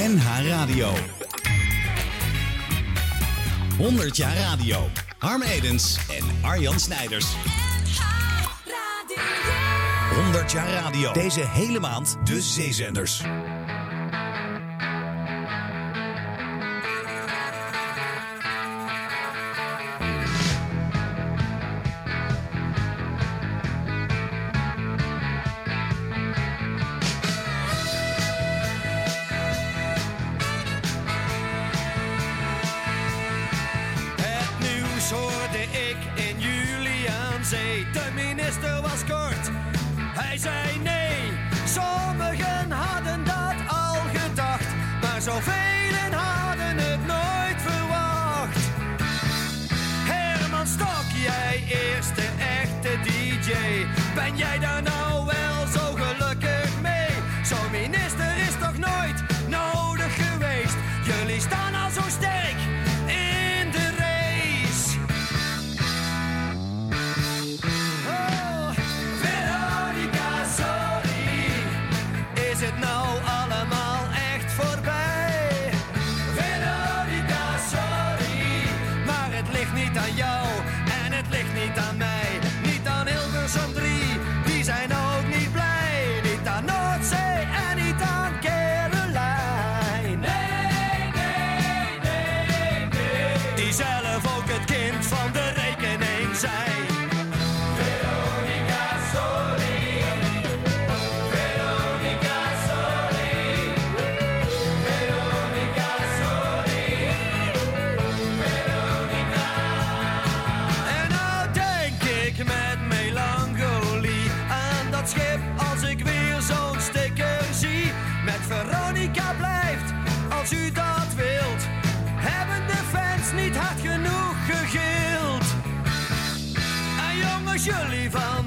NH Radio. 100 jaar radio. Harm Edens en Arjan Snijders. Radio. 100 jaar radio. Deze hele maand de zeezenders.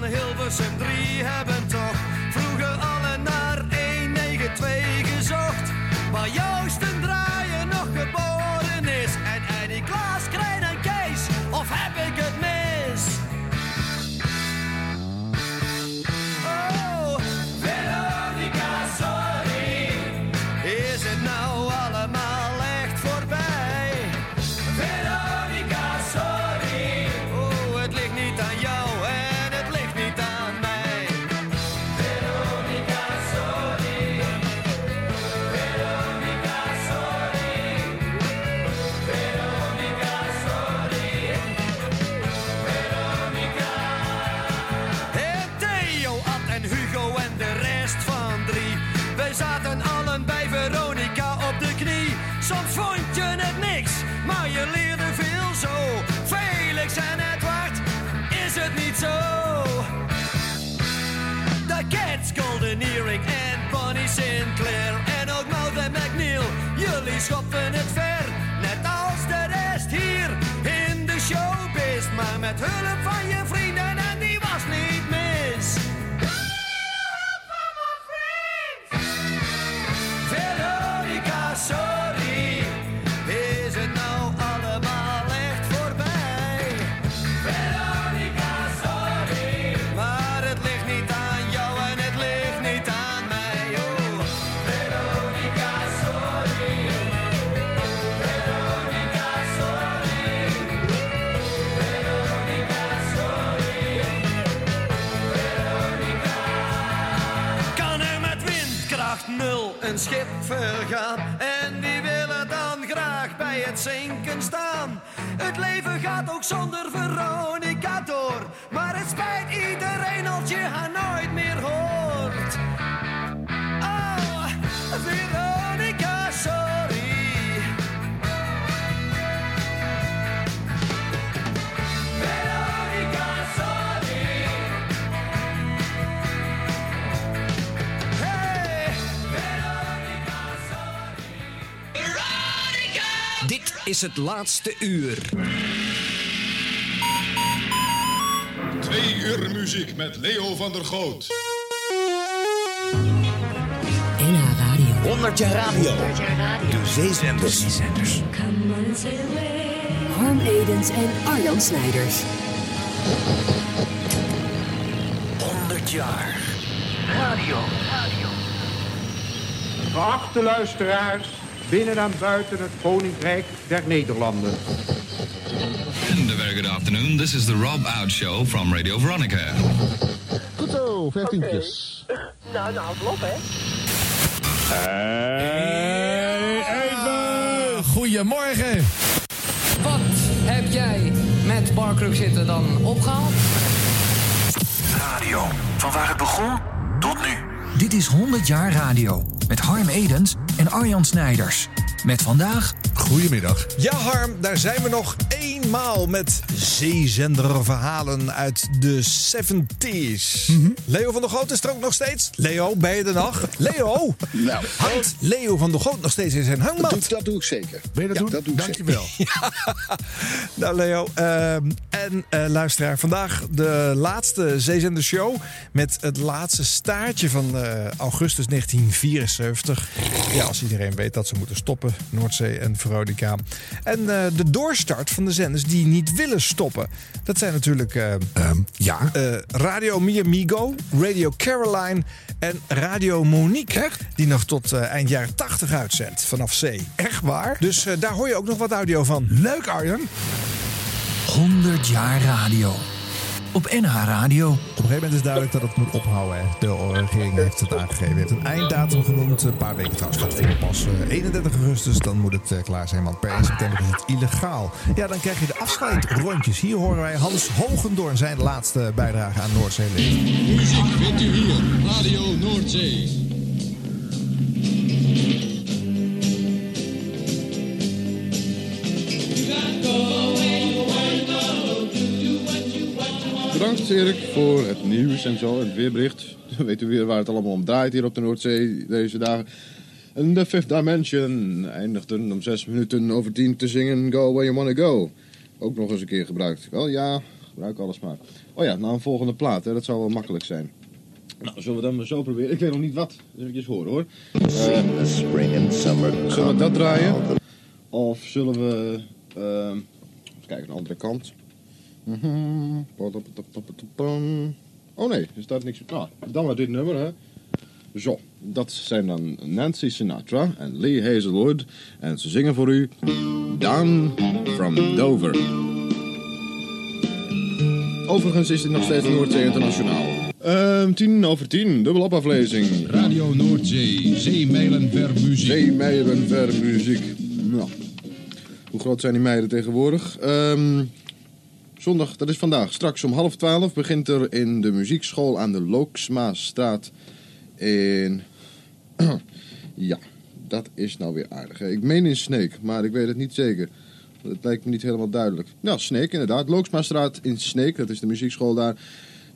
van de Hilversum 3 hebben Sinclair en ook Mout McNeil. Jullie schoppen het ver, net als de rest hier in de showbiz. Maar met hulp van je vrienden en die was niet En En die willen dan graag bij het zinken staan. Het leven gaat ook is het laatste uur. Twee uur muziek met Leo van der Goot. NH Radio. 100 jaar radio. De zeezenders. De zeezenders. Harm Edens en Arjan Snijders. 100 jaar. Radio. Radio. Geachte luisteraars binnen en buiten het Koninkrijk der Nederlanden. And a very good afternoon. This is the Rob Out Show from Radio Veronica. Goed zo, vijftientjes. Nou, nou, klopt hè. Even! Goedemorgen! Wat heb jij met Barkruk zitten dan opgehaald? Radio, van waar het begon tot nu. Dit is 100 jaar radio met Harm Edens en Arjan Snijders. Met vandaag... Goedemiddag. Ja Harm, daar zijn we nog eenmaal met zeezenderverhalen uit de 70s. Leo van der Goot is er ook nog steeds. Leo, ben je er nog? Leo, Nou, hangt Leo van der Goot nog steeds in zijn hangmat? dat, dat doe ik zeker. Ben je dat Ja, doen? dat doe ik Dankjewel. Nou Leo, ehm, en eh, luisteraar, vandaag de laatste Zeezender Show met het laatste staartje van eh, augustus 1974. Ja, als iedereen weet dat ze moeten stoppen, Noordzee en Veronica. En eh, de doorstart van de zenders die niet willen stoppen. Dat zijn natuurlijk eh, Ehm, ja. eh, Radio Mi Amigo, Radio Caroline en Radio Monique. Die nog tot eh, eind jaren 80 uitzendt vanaf zee. Echt waar? Dus daar hoor je ook nog wat audio van. Leuk Arjan. 100 jaar radio. Op NH Radio. Op een gegeven moment is duidelijk dat het moet ophouden. hè. De regering heeft het aangegeven. heeft een einddatum genoemd. Een paar weken trouwens gaat vinden pas eh, 31 augustus. Dan moet het eh, klaar zijn, want per 1 september is het illegaal. Ja, dan krijg je de afscheidrondjes. Hier horen wij Hans Hogendoorn zijn laatste bijdrage aan Noordzee Leven. Muziek vindt u hier, Radio Noordzee. Bedankt Erik voor het nieuws en zo, en het weerbericht. Dan weet u weer waar het allemaal om draait hier op de Noordzee deze dagen. En de Fifth Dimension eindigden om zes minuten over tien te zingen Go Where You Wanna Go. Ook nog eens een keer gebruikt. Wel ja, gebruik alles maar. Oh ja, nou een volgende plaat, dat zou wel makkelijk zijn. Nou, zullen we dan maar zo proberen? Ik weet nog niet wat. Dus even horen hoor. the summer Zullen we dat draaien? Of zullen we... ehm even kijken, een andere kant. Mhm. Oh nee, er staat niks... Nou, dan maar dit nummer, hè. Zo, dat zijn dan Nancy Sinatra en Lee Hazelwood. En ze zingen voor u Down from Dover. Overigens is dit nog steeds Noordzee Internationaal. Ehm, tien over tien, dubbel opaflezing. Radio Noordzee, zeemijlen ver muziek. Zeemeieren ver muziek. Nou, hoe groot zijn die meiden tegenwoordig? Ehm, zondag, dat is vandaag. Straks om half twaalf begint er in de muziekschool aan de Looksmaasstraat in... ja, dat is nou weer aardig. hè. Ik meen in Sneek, maar ik weet het niet zeker. Het lijkt me niet helemaal duidelijk. Nou, Sneek inderdaad. Looksmaasstraat in Sneek, dat is de muziekschool daar.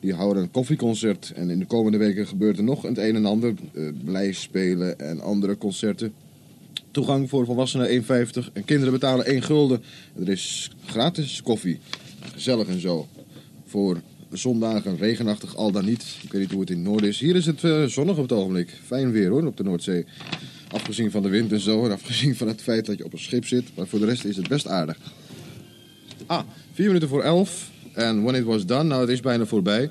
Die houden een koffieconcert. En in de komende weken gebeurt er nog het een en ander. Uh, lijstspelen en andere concerten. Toegang voor volwassenen 1,50 en kinderen betalen 1 gulden. En er is gratis koffie. Gezellig en zo. Voor zondagen, regenachtig al dan niet. Ik weet niet hoe het in het noorden is. Hier is het uh, zonnig op het ogenblik. Fijn weer hoor, op de Noordzee. Afgezien van de wind en zo. En afgezien van het feit dat je op een schip zit. Maar voor de rest is het best aardig. Ah, vier minuten voor elf. En when it was done, nou het is bijna voorbij.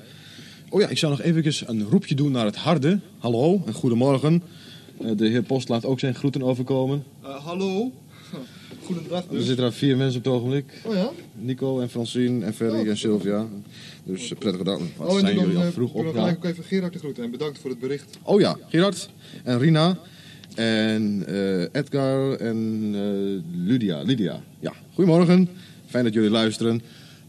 Oh ja, ik zou nog even een roepje doen naar het harde. Hallo en goedemorgen. Uh, de heer Post laat ook zijn groeten overkomen. Uh, hallo. Goedendag dus. Er zitten er vier mensen op het ogenblik. Oh ja? Nico en Francine en Ferry oh. en Sylvia. Dus uh, prettige dag. Wat oh, en zijn dan, jullie al vroeg op? Ja. gelijk ook even Gerard de groeten en bedankt voor het bericht. Oh ja, Gerard en Rina. En uh, Edgar en Lydia. Lydia. Ja, goedemorgen. Fijn dat jullie luisteren.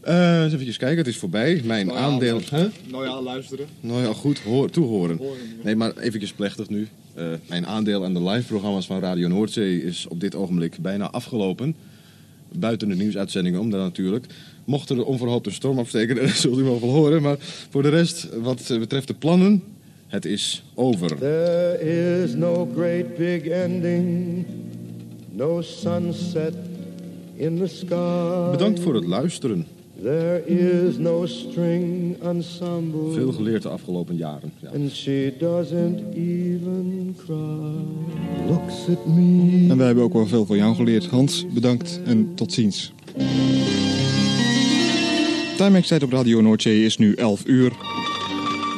Uh, eens even kijken, het is voorbij. Mijn nou ja, aandeel... Huh? Nou ja, luisteren. Nou ja, goed, hoor, toehoren. Horen. Nee, maar eventjes plechtig nu. Uh, mijn aandeel aan de live-programma's van Radio Noordzee is op dit ogenblik bijna afgelopen. Buiten de nieuwsuitzendingen om dan natuurlijk. Mocht er onverhoopt een storm afsteken, dan zult u wel wel horen. Maar voor de rest, wat betreft de plannen, het is over. There is no great big ending, no sunset in the sky. Bedankt voor het luisteren. There is no string ensemble. Veel geleerd de afgelopen jaren. Ja. And she doesn't even cry. Looks at me. En wij hebben ook wel veel van jou geleerd. Hans, bedankt en tot ziens. Timex tijd op Radio Noordzee is nu 11 uur.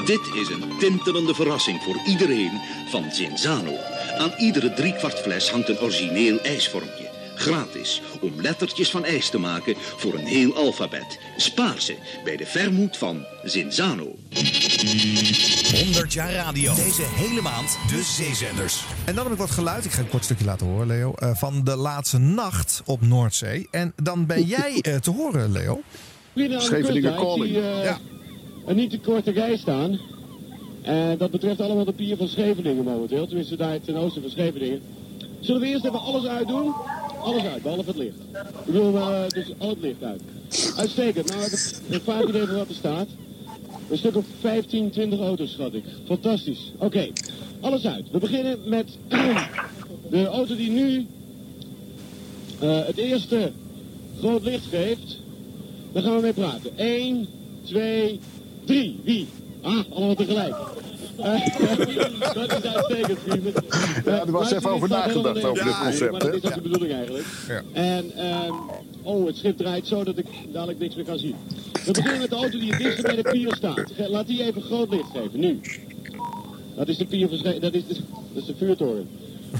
Dit is een tintelende verrassing voor iedereen van Zinzano. Aan iedere driekwart fles hangt een origineel ijsvormpje. Gratis, om lettertjes van ijs te maken voor een heel alfabet. Spaar ze bij de vermoed van Zinzano. 100 jaar radio. Deze hele maand de zeezenders. En dan heb ik wat geluid, ik ga een kort stukje laten horen, Leo, eh, van de laatste nacht op Noordzee. En dan ben jij eh, te horen, Leo. Scheveningen Calling. ja. een niet te korte rij staan. En dat betreft allemaal de pier van Scheveningen momenteel. Tenminste daar ten oosten van Scheveningen. Zullen we eerst even alles uitdoen? Alles uit, behalve het licht. Ik bedoel, eh, dus al het licht uit. Uitstekend. Nou, ik heb vaak idee van wat er staat. Een stuk of 15, 20 auto's, schat ik. Fantastisch. Oké, alles uit. We beginnen met de auto die nu eh, het eerste groot licht geeft. Daar gaan we mee praten. 1, 2, 3. Wie? Ah, allemaal tegelijk. Eh, dat is uitstekend. Ja, er was even over nagedacht over dit concept. Maar dat is de bedoeling eigenlijk. Ja. En, ehm, oh, het schip draait zo dat ik dadelijk niks meer kan zien. We beginnen met de auto die het dichtst bij de pier staat. Laat die even groot licht geven, nu. Dat is de pier dat is de, dat is de vuurtoren.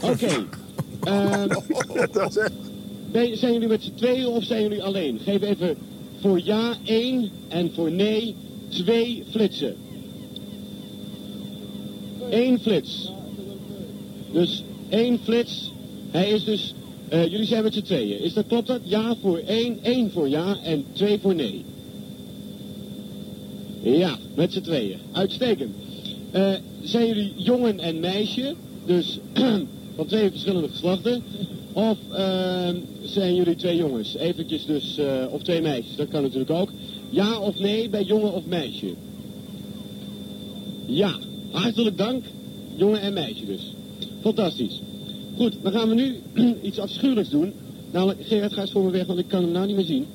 Oké. Ehm, ben- zijn jullie met z'n tweeën of zijn jullie alleen? Geef even voor ja één en voor nee twee flitsen. Eén flits. Dus één flits. Hij is dus... eh, jullie zijn met z'n tweeën. Is dat, klopt dat? Ja voor één, één voor ja en twee voor nee. Ja, met z'n tweeën. Uitstekend. Eh, zijn jullie jongen en meisje? Dus van twee verschillende geslachten? Of ehm, zijn jullie twee jongens? Eventjes dus, eh, of twee meisjes, dat kan natuurlijk ook. Ja of nee bij jongen of meisje? Ja, hartelijk dank. Jongen en meisje dus. Fantastisch. Goed, dan gaan we nu iets afschuwelijks doen. Namelijk, Gerard, ga eens voor me weg, want ik kan hem nou niet meer zien.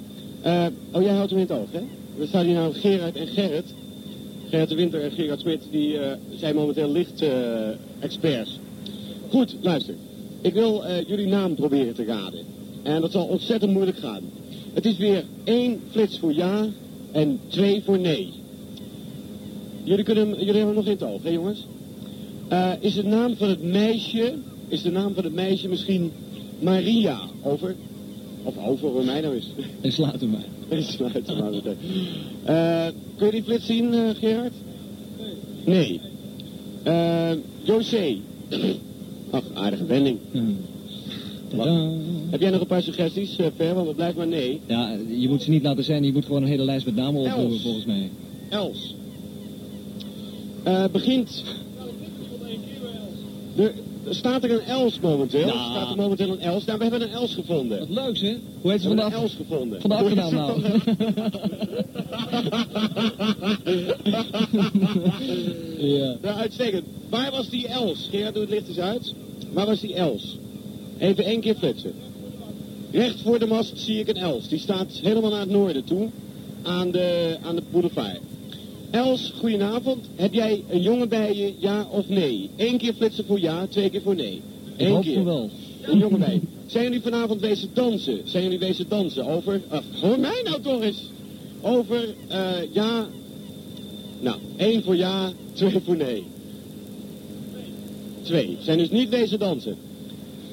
Eh, oh, jij houdt hem in het oog, hè? We staan hier nou Gerard en Gerrit. Gerrit de Winter en Gerard Smit, die eh, zijn momenteel licht-experts. Goed, luister. Ik wil eh, jullie naam proberen te raden. En dat zal ontzettend moeilijk gaan. Het is weer één flits voor ja en twee voor nee. Jullie, kunnen, jullie hebben hem nog in het oog, hè jongens? Eh, is de naam van het meisje, is de naam van het meisje misschien Maria? Over? Of over, hoe mij nou is. En sluit hem maar. En sluit hem maar meteen. Eh, kun je die flits zien, eh, Gerard? Nee. Eh José. Ach, aardige wending. Heb jij nog een paar suggesties, Ver? Want het blijft maar nee. Ja, je moet ze niet laten zijn. Je moet gewoon een hele lijst met namen Els. volgens mij. Els. Eh, begint... Er, staat er een Els momenteel. Ja. Er staat er momenteel een Els. Nou, we hebben een Els gevonden. Wat leuks, hè? Hoe heet ze We van de, hebben een. Els gevonden. van de achternaam nou? ja. Nou, uitstekend. Waar was die Els? Gerard, doe het licht eens uit. Waar was die Els? Even één keer flitsen. Recht voor de mast zie ik een Els. Die staat helemaal naar het noorden toe. Aan de, aan de boulevard. Els, goedenavond. Heb jij een jongen bij je, ja of nee? Eén keer flitsen voor ja, twee keer voor nee. Eén keer. wel. Een jongen bij. Zijn jullie vanavond wezen dansen? Zijn jullie wezen dansen? Over, ach, hoor mij nou toch eens. Over, eh, ja, nou, één voor ja, twee voor nee. Twee. Zijn dus niet wezen dansen.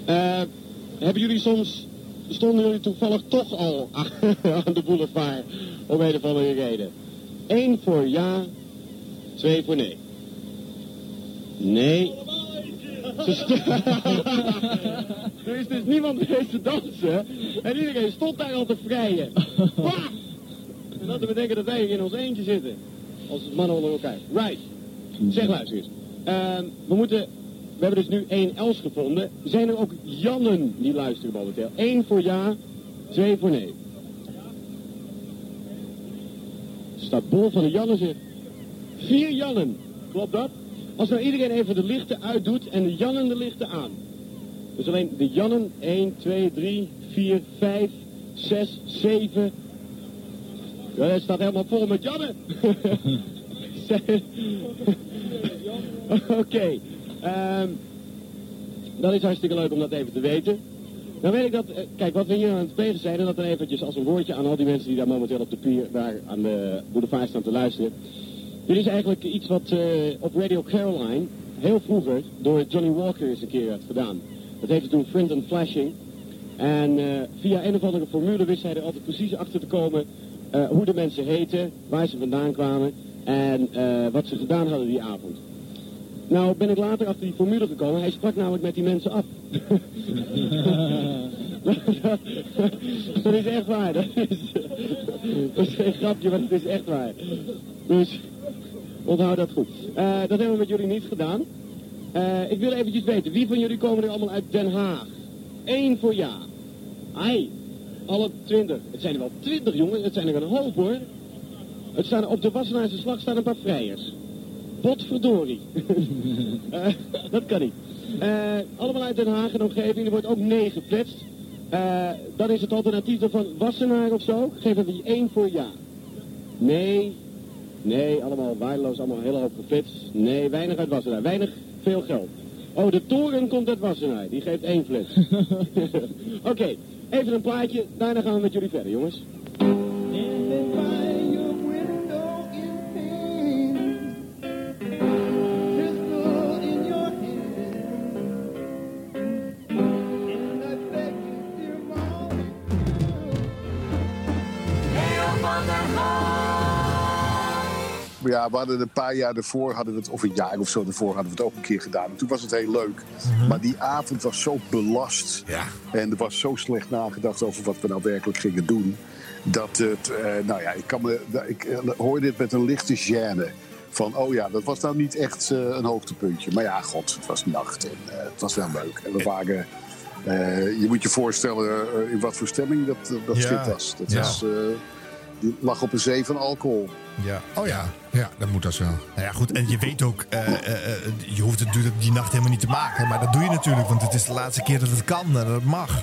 Eh, hebben jullie soms, stonden jullie toevallig toch al aan de boulevard om een of andere reden? Eén voor ja, twee voor nee. Nee. Er is dus niemand geweest te dansen en iedereen stond daar al te vrijen. En dat te bedenken dat wij hier in ons eentje zitten. Als mannen onder elkaar. Right. Zeg luister eens. Ehm, we moeten... We hebben dus nu één Els gevonden. Zijn er ook Jannen die luisteren momenteel? Eén voor ja, twee voor nee. Er staat bol van de Jannen zeg. Vier Jannen. Klopt dat? Als nou iedereen even de lichten uitdoet en de Jannen de lichten aan. Dus alleen de Jannen. 1, 2, 3, 4, 5, 6, 7. Ja, het staat helemaal vol met Jannen. Oké. ehm, dat is hartstikke leuk om dat even te weten. Dan weet ik dat, eh, kijk, wat we hier aan het plegen zijn, en dat dan eventjes als een woordje aan al die mensen die daar momenteel op de pier, daar aan de boulevard staan te luisteren. Dit is eigenlijk iets wat eh, op Radio Caroline heel vroeger door Johnny Walker eens een keer werd gedaan. Dat heette toen Friend and Flashing. En eh, via een of andere formule wist hij er altijd precies achter te komen hoe de mensen heten, waar ze vandaan kwamen en wat ze gedaan hadden die avond. Nou ben ik later achter die formule gekomen. Hij sprak namelijk met die mensen af. dat is echt waar. Dat is, dat geen grapje, maar het is echt waar. Dus onthoud dat goed. Eh, dat hebben we met jullie niet gedaan. Eh, ik wil eventjes weten, wie van jullie komen er allemaal uit Den Haag? Eén voor ja. Ai, alle twintig. Het zijn er wel twintig jongens, het zijn er een hoop hoor. Het staan, op de Wassenaarse slag staan een paar vrijers. Potverdorie. Eh, dat kan niet. Eh, allemaal uit Den Haag en omgeving. Er wordt ook nee geflitst. Eh, dan is het alternatief van Wassenaar of zo. Geef er die één voor ja. Nee. Nee, allemaal waardeloos, allemaal hele hoop geflitst. Nee, weinig uit Wassenaar. Weinig, veel geld. Oh, de toren komt uit Wassenaar. Die geeft één flits. Oké, even een plaatje. Daarna gaan we met jullie verder, jongens. Ja, we hadden een paar jaar ervoor, hadden we het, of een jaar of zo ervoor, hadden we het ook een keer gedaan. En toen was het heel leuk. Maar die avond was zo belast. Ja. En er was zo slecht nagedacht over wat we nou werkelijk gingen doen. Dat het, eh, nou ja, ik, kan me, ik eh, hoorde dit met een lichte gêne. Van, oh ja, dat was nou niet echt eh, een hoogtepuntje. Maar ja, god, het was nacht en het was wel leuk. En we waren, je moet je voorstellen in wat voor stemming dat, dat Ja. schip was. Dat Ja. was, die lag op een zee van alcohol. Ja. Oh ja, ja, dat moet dat wel. Nou ja, goed. En je weet ook, eh, eh, eh, je hoeft het die nacht helemaal niet te maken. Maar dat doe je natuurlijk, want het is de laatste keer dat het kan en dat het mag.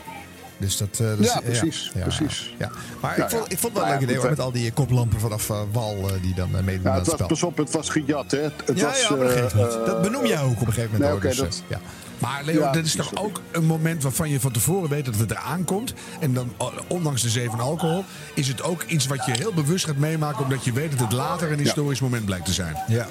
Dus dat, dat is- Ja, precies, precies. Ja. Maar Ja, ik, vond, ja. ik vond het wel een leuk ja, idee hoor, met al die koplampen vanaf wal die dan meedoen Ja, aan het het was, spel. pas op, het was gejat, hè? Het ja, was, ja, maar dat. Dat benoem jij ook op een gegeven moment. nee, dus, dat- ja. Maar Leo, Ja, dat is toch ook een moment waarvan je van tevoren weet dat het eraan komt. En dan, ondanks de zee van alcohol, is het ook iets wat je heel bewust gaat meemaken. Omdat je weet dat het later een historisch moment blijkt te zijn. Ja.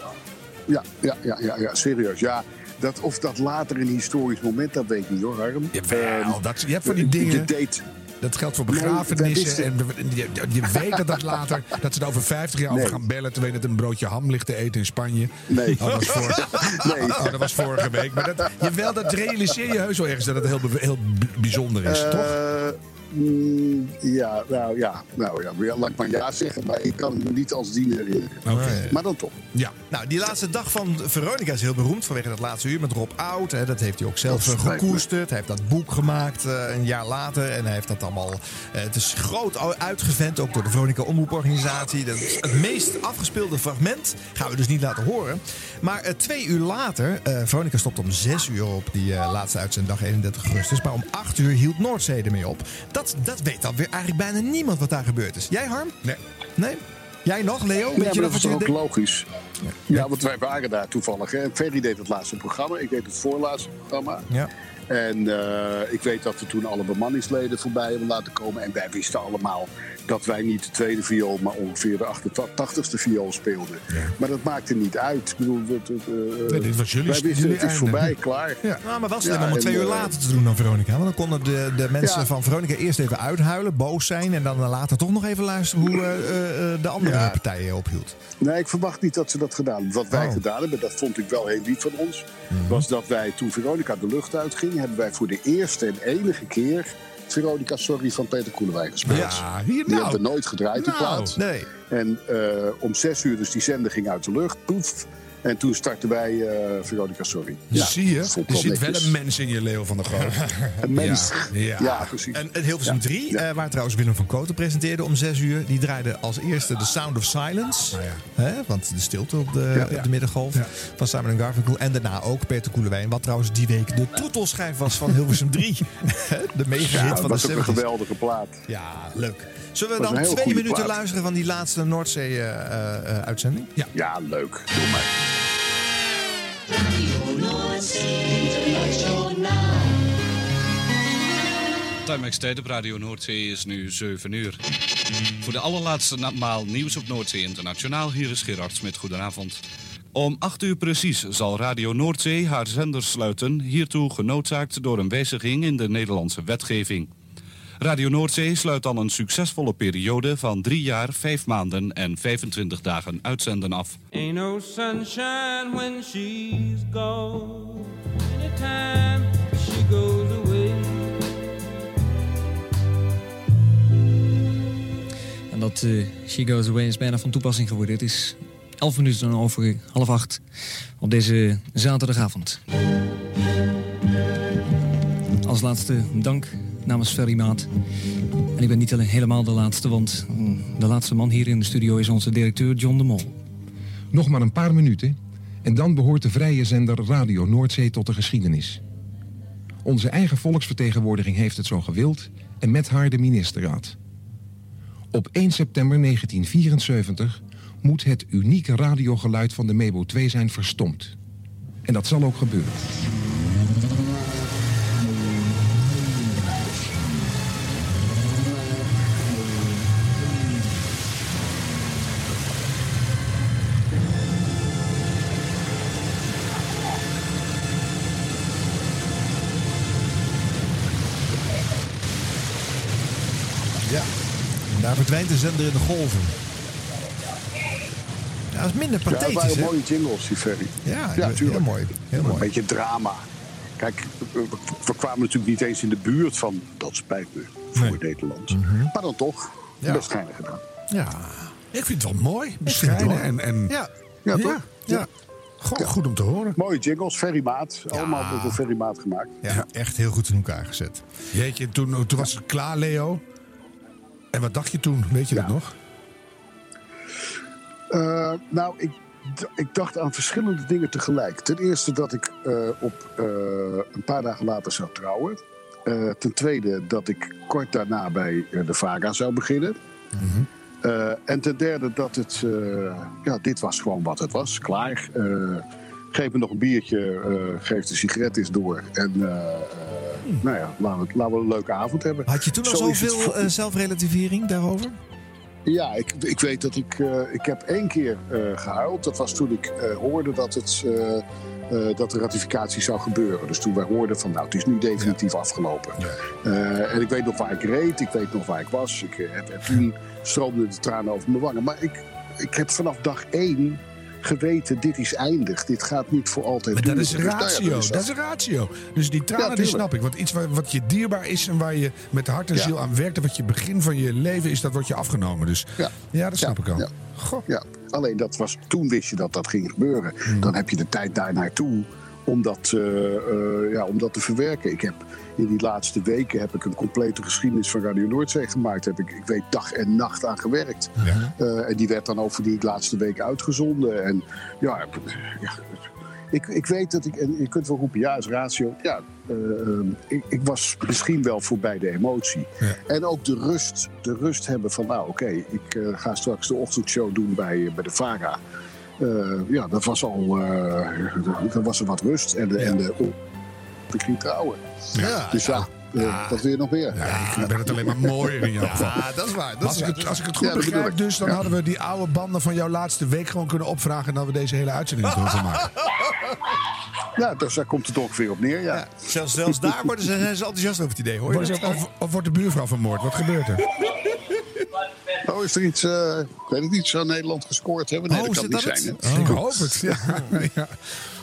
Ja, ja, ja, ja, ja, serieus. Ja, dat, of dat later een historisch moment, dat weet ik niet hoor, Harm. Jawel, Ehm, dat, je hebt van die dingen. Je deed, Dat geldt voor begrafenissen. en je, je weet dat dat later, dat ze er over 50 jaar over gaan bellen. Terwijl het een broodje ham ligt te eten in Spanje. Nee. Oh, dat, was voor, Nee. oh, dat was vorige week. Maar dat, jawel, dat realiseer je heus wel ergens dat het heel, heel bijzonder is, toch? Eh, mm, ja, nou ja, nou ja, laat ik maar ja zeggen, maar ik kan het me niet als dien herinneren. Maar dan toch. Ja. Nou, die laatste dag van Veronica is heel beroemd vanwege dat laatste uur met Rob Oud. Hè, dat heeft hij ook zelf Dat spijt me. gekoesterd. Hij heeft dat boek gemaakt eh, een jaar later. En hij heeft dat allemaal. eh, het is groot uitgevent, ook door de Veronica Omroeporganisatie. Dat is het meest afgespeelde fragment. Gaan we dus niet laten horen. Maar eh, twee uur later, eh, Veronica stopt om zes uur op die eh, laatste uitzenddag 31 augustus. Maar om acht uur hield Noordzee ermee op. Dat, dat weet dan weer eigenlijk bijna niemand wat daar gebeurd is. Jij, Harm? Nee. Nee? Jij nog, Leo? Ja, Weet maar je dat is ook logisch. Ja, want wij waren daar toevallig. Hè. Ferry deed het laatste programma. Ik deed het voorlaatste programma. Ja. En eh, ik weet dat we toen alle bemanningsleden voorbij hebben laten komen. En wij wisten allemaal dat wij niet de tweede viool, maar ongeveer de 88ste viool speelden. Maar dat maakte niet uit. Ik bedoel, het, het, eh, Nee, dit was jullie- wij wisten jullie het is voorbij, klaar. Ja. Nou, maar wel slim Ja, om het twee uur eh, later te doen dan Veronica. Want dan konden de, de mensen Ja. van Veronica eerst even uithuilen, boos zijn. En dan later toch nog even luisteren hoe eh, de andere Ja. partijen ophield. Nee, ik verwacht niet dat ze dat gedaan hebben. Wat wij Oh. gedaan hebben, dat vond ik wel heel lief van ons. Mhm. Was dat wij toen Veronica de lucht uitging, hebben wij voor de eerste en enige keer Veronica Sorry van Peter Koelewijn gespeeld. Ja, hier Die nou. hebben we nooit gedraaid, die Nou, plaat. Nee. En eh, om zes uur, dus die zender ging uit de lucht. Poef. En toen startten wij eh, Veronica Sorry. Zie je? Er zit wel een mens in je, Leo van der Groot. Een mens. Ja. Ja, precies. En, en Hilversum 3, eh, waar trouwens Willem van Koten presenteerde om 6 uur. Die draaide als eerste The Sound of Silence. Hè, want de stilte op de, op de middengolf van Simon Garfunkel. En daarna ook Peter Koelewijn. Wat trouwens die week de toetelschijf was van Hilversum 3. de mega hit dat van was de ook een 70s. geweldige plaat. Ja, leuk. Zullen we Was een dan twee minuten plaat. luisteren van die laatste Noordzee-uitzending? Ja. Ja, leuk. Doe maar. Timex tijd op Radio Noordzee is nu 7 uur. Voor de allerlaatste maal nieuws op Noordzee Internationaal. Hier is Gerard Smit. Goedenavond. Om 8 uur precies zal Radio Noordzee haar zender sluiten, hiertoe genoodzaakt door een wijziging in de Nederlandse wetgeving. Radio Noordzee sluit dan een succesvolle periode van 3 jaar, 5 maanden en 25 dagen uitzenden af. Ain't no sunshine when she's gone. Anytime she goes away. En dat eh, She Goes Away is bijna van toepassing geworden. Het is 11 minuten over half acht op deze zaterdagavond. Als laatste dank namens Ferry. En ik ben niet alleen helemaal de laatste, want mm, de laatste man hier in de studio is onze directeur John de Mol. Nog maar een paar minuten en dan behoort de vrije zender Radio Noordzee tot de geschiedenis. Onze eigen volksvertegenwoordiging heeft het zo gewild en met haar de ministerraad. Op 1 september 1974 moet het unieke radiogeluid van de Mebo 2 zijn verstomd. En dat zal ook gebeuren. Daar verdwijnt de zender in de golven. Ja, dat is minder Ja, het pathetisch, waren hè? mooie jingles, die Ferry. Ja, ja tuurlijk. heel mooi. Heel mooi. Een beetje drama. Kijk, we, we kwamen natuurlijk niet eens in de buurt van... dat spijt me voor Nederland. Maar dan toch, Ja. best geinig gedaan. Ja, ik vind het wel mooi. Bescheiden en, en ja. Ja, ja, toch? ja. Goed om te horen. Mooie jingles, Ferry Maat. Allemaal door Ferry Maat gemaakt. Ja, echt heel goed in elkaar gezet. Jeetje, toen, toen was het klaar, Leo. En wat dacht je toen? Weet je dat nog? Eh, nou, ik, ik dacht aan verschillende dingen tegelijk. Ten eerste dat ik eh, op eh, een paar dagen later zou trouwen. Ten tweede dat ik kort daarna bij de Vaga zou beginnen. Eh, en ten derde dat het, ja, dit was gewoon wat het was, klaar. Geef me nog een biertje, geef de sigaret eens door. En nou ja, laten we, laten we een leuke avond hebben. Had je toen al Zo is het zoveel eh, zelfrelativering daarover? ja, ik, ik weet dat ik... eh, ik heb één keer eh, gehuild. Dat was toen ik hoorde dat, het, dat de ratificatie zou gebeuren. Dus toen wij hoorden van nou, het is nu definitief afgelopen. En ik weet nog waar ik reed. Ik weet nog waar ik was. Ik, en toen stroomden de tranen over mijn wangen. Maar ik, ik heb vanaf dag één geweten, dit is eindig. Dit gaat niet voor altijd Maar dat duren. is Dus, nou ja, ratio. dat is dat is ratio. Dus die tranen, die snap ik. Want iets wat, wat je dierbaar is en waar je met hart en ziel aan werkt... en wat je begin van je leven is, dat wordt je afgenomen. Dus ja, dat snap ik al. Ja. Ja, alleen dat was, toen wist je dat dat ging gebeuren. Dan heb je de tijd daar naartoe om dat, eh, eh, ja, om dat te verwerken. Ik heb in die laatste weken heb ik een complete geschiedenis van Radio Noordzee gemaakt. Heb ik, ik weet dag en nacht aan gewerkt. Eh, en die werd dan over die laatste week uitgezonden. En ja, ja ik, ik weet dat ik, en je kunt wel roepen, ja, is ratio. Ja, eh, ehm, ik, ik was misschien wel voorbij de emotie. En ook de rust, de rust hebben van, nou oké, ik ga straks de ochtendshow doen bij, bij de VARA. Eh, ja, dat was al, eh dat was er wat rust. En, de, en de, oh, ik ging trouwen. dus ja, eh, wat wil je nog meer? Ik ben het alleen maar mooier in jouw geval. Ja, dat is waar. Dat als, is ik het, als ik het goed Ja, dat bedoel begrijp, ik. dus, dan Ja. hadden we die oude banden van jouw laatste week gewoon kunnen opvragen... en dat we deze hele uitzending kunnen maken. Ja, dus daar komt het ongeveer op neer, ja. Zelfs, zelfs daar worden ze, zijn ze enthousiast over het idee, hoor dat? Of, of wordt de buurvrouw vermoord? Wat gebeurt er? Oh, is er iets, eh, ik weet het niet, zou Nederland gescoord hebben? Nee, Oh, dat kan zit niet dat zijn. het? Ik hoop het. Ja. ja.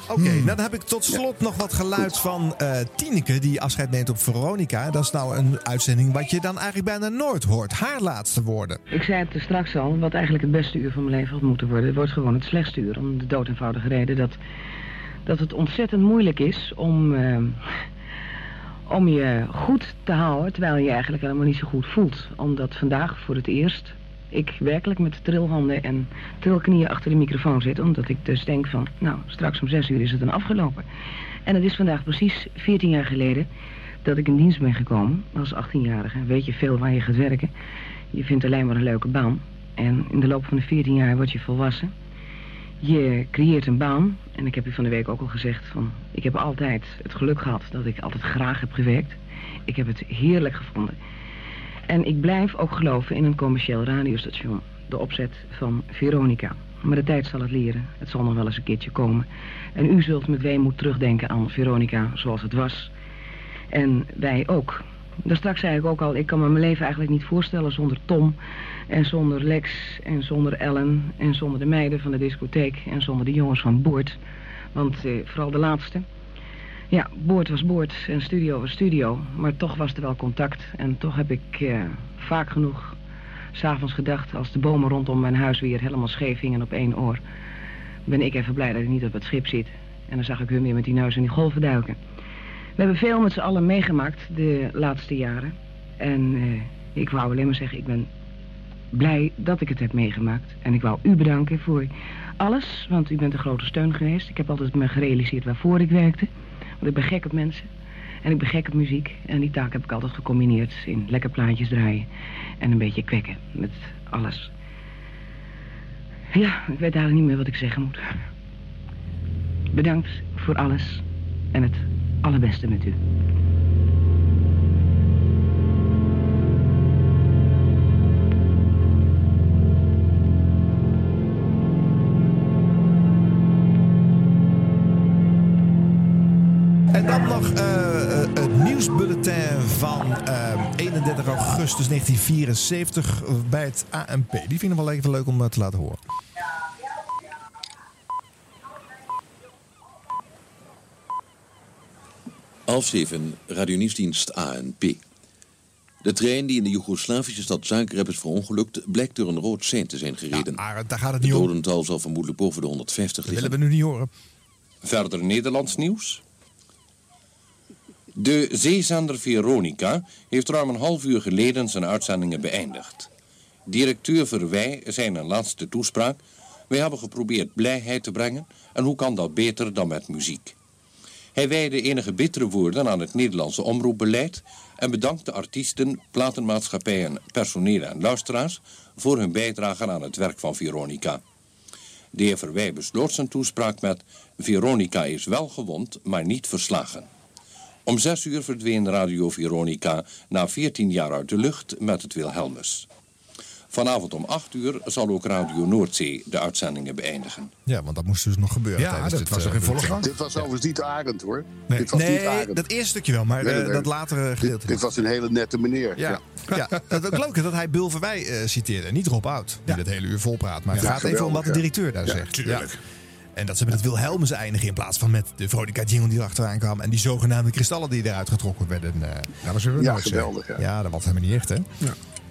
Oké, nou dan heb ik tot slot nog wat geluid van eh Tineke die afscheid neemt op Veronica. Dat is nou een uitzending wat je dan eigenlijk bijna nooit hoort. Haar laatste woorden. Ik zei het er straks al, wat eigenlijk het beste uur van mijn leven had moeten worden. Het wordt gewoon het slechtste uur. Om de dood eenvoudige reden dat, dat het ontzettend moeilijk is om, eh, om je goed te houden. Terwijl je eigenlijk helemaal niet zo goed voelt. Omdat vandaag voor het eerst ik werkelijk met trilhanden en trilknieën achter de microfoon zit. Omdat ik dus denk van, nou straks om zes uur is het dan afgelopen. En het is vandaag precies 14 jaar geleden dat ik in dienst ben gekomen als 18-jarige. Weet je veel waar je gaat werken. Je vindt alleen maar een leuke baan. En in de loop van de 14 jaar word je volwassen. Je creëert een baan. En ik heb u van de week ook al gezegd van... Ik heb altijd het geluk gehad dat ik altijd graag heb gewerkt. Ik heb het heerlijk gevonden. En ik blijf ook geloven in een commercieel radiostation. De opzet van Veronica. Maar de tijd zal het leren. Het zal nog wel eens een keertje komen. En u zult met weemoed terugdenken aan Veronica zoals het was. En wij ook. Daar straks zei ik ook al, ik kan me mijn leven eigenlijk niet voorstellen zonder Tom. En zonder Lex. En zonder Ellen. En zonder de meiden van de discotheek. En zonder de jongens van Boord. Want eh, vooral de laatste. Ja, Boord was Boord en studio was studio. Maar toch was er wel contact. En toch heb ik eh, vaak genoeg s'avonds gedacht... als de bomen rondom mijn huis weer helemaal scheef hingen op één oor... ben ik even blij dat ik niet op het schip zit. En dan zag ik hun weer met die neus in die golven duiken. We hebben veel met z'n allen meegemaakt de laatste jaren. En eh, ik wou alleen maar zeggen, ik ben blij dat ik het heb meegemaakt. En ik wou u bedanken voor alles, want u bent een grote steun geweest. Ik heb altijd me gerealiseerd waarvoor ik werkte. Want ik ben gek op mensen. En ik ben gek op muziek. En die taak heb ik altijd gecombineerd in lekker plaatjes draaien. En een beetje kwekken met alles. Ja, ik weet eigenlijk niet meer wat ik zeggen moet. Bedankt voor alles. En het allerbeste met u. augustus 1974 bij het ANP. Die vinden we wel even leuk om eh, te laten horen. Half zeven, radionieuwsdienst ANP. De trein die in de Joegoslavische stad Zagreb is verongelukt... blijkt door een rood sein te zijn gereden. Arend, daar gaat het Het niet om. dodental zal vermoedelijk boven de 150 Dat liggen. willen we nu niet horen. Verder Nederlands nieuws. De zeezender Veronica heeft ruim een half uur geleden zijn uitzendingen beëindigd. Directeur Verwij zei in een laatste toespraak... Wij hebben geprobeerd blijheid te brengen en hoe kan dat beter dan met muziek? Hij wijde enige bittere woorden aan het Nederlandse omroepbeleid... en bedankte artiesten, platenmaatschappijen, personeel en luisteraars... voor hun bijdrage aan het werk van Veronica. De heer Verwij besloot zijn toespraak met... Veronica is wel gewond, maar niet verslagen. Om zes uur verdween Radio Veronica na 14 jaar uit de lucht met het Wilhelmus. Vanavond om 8 uur zal ook Radio Noordzee de uitzendingen beëindigen. Ja, want dat moest dus nog gebeuren. Ja, tijdens dat dit, was eh, nog in volle gang. Dit was overigens niet Arend hoor. Nee, dit was niet nee Arend. dat eerste stukje wel, maar Nee, eh, nee, dat latere Dit, gedeelte. dit was een hele nette meneer. Ja, ja. het ook leuk is dat hij Bill Verwij eh, citeerde. Niet Rob Oud, die dat hele uur volpraat. Maar het Ja, gaat even om wat de directeur daar ja. zegt. Tuurlijk. En dat ze met het Wilhelmus eindigen in plaats van met de Veronica jingle die erachteraan kwam. En die zogenaamde kristallen die eruit getrokken werden. eh, dat was weer Ja, geweldig, ja. Ja, dat was helemaal niet echt, hè?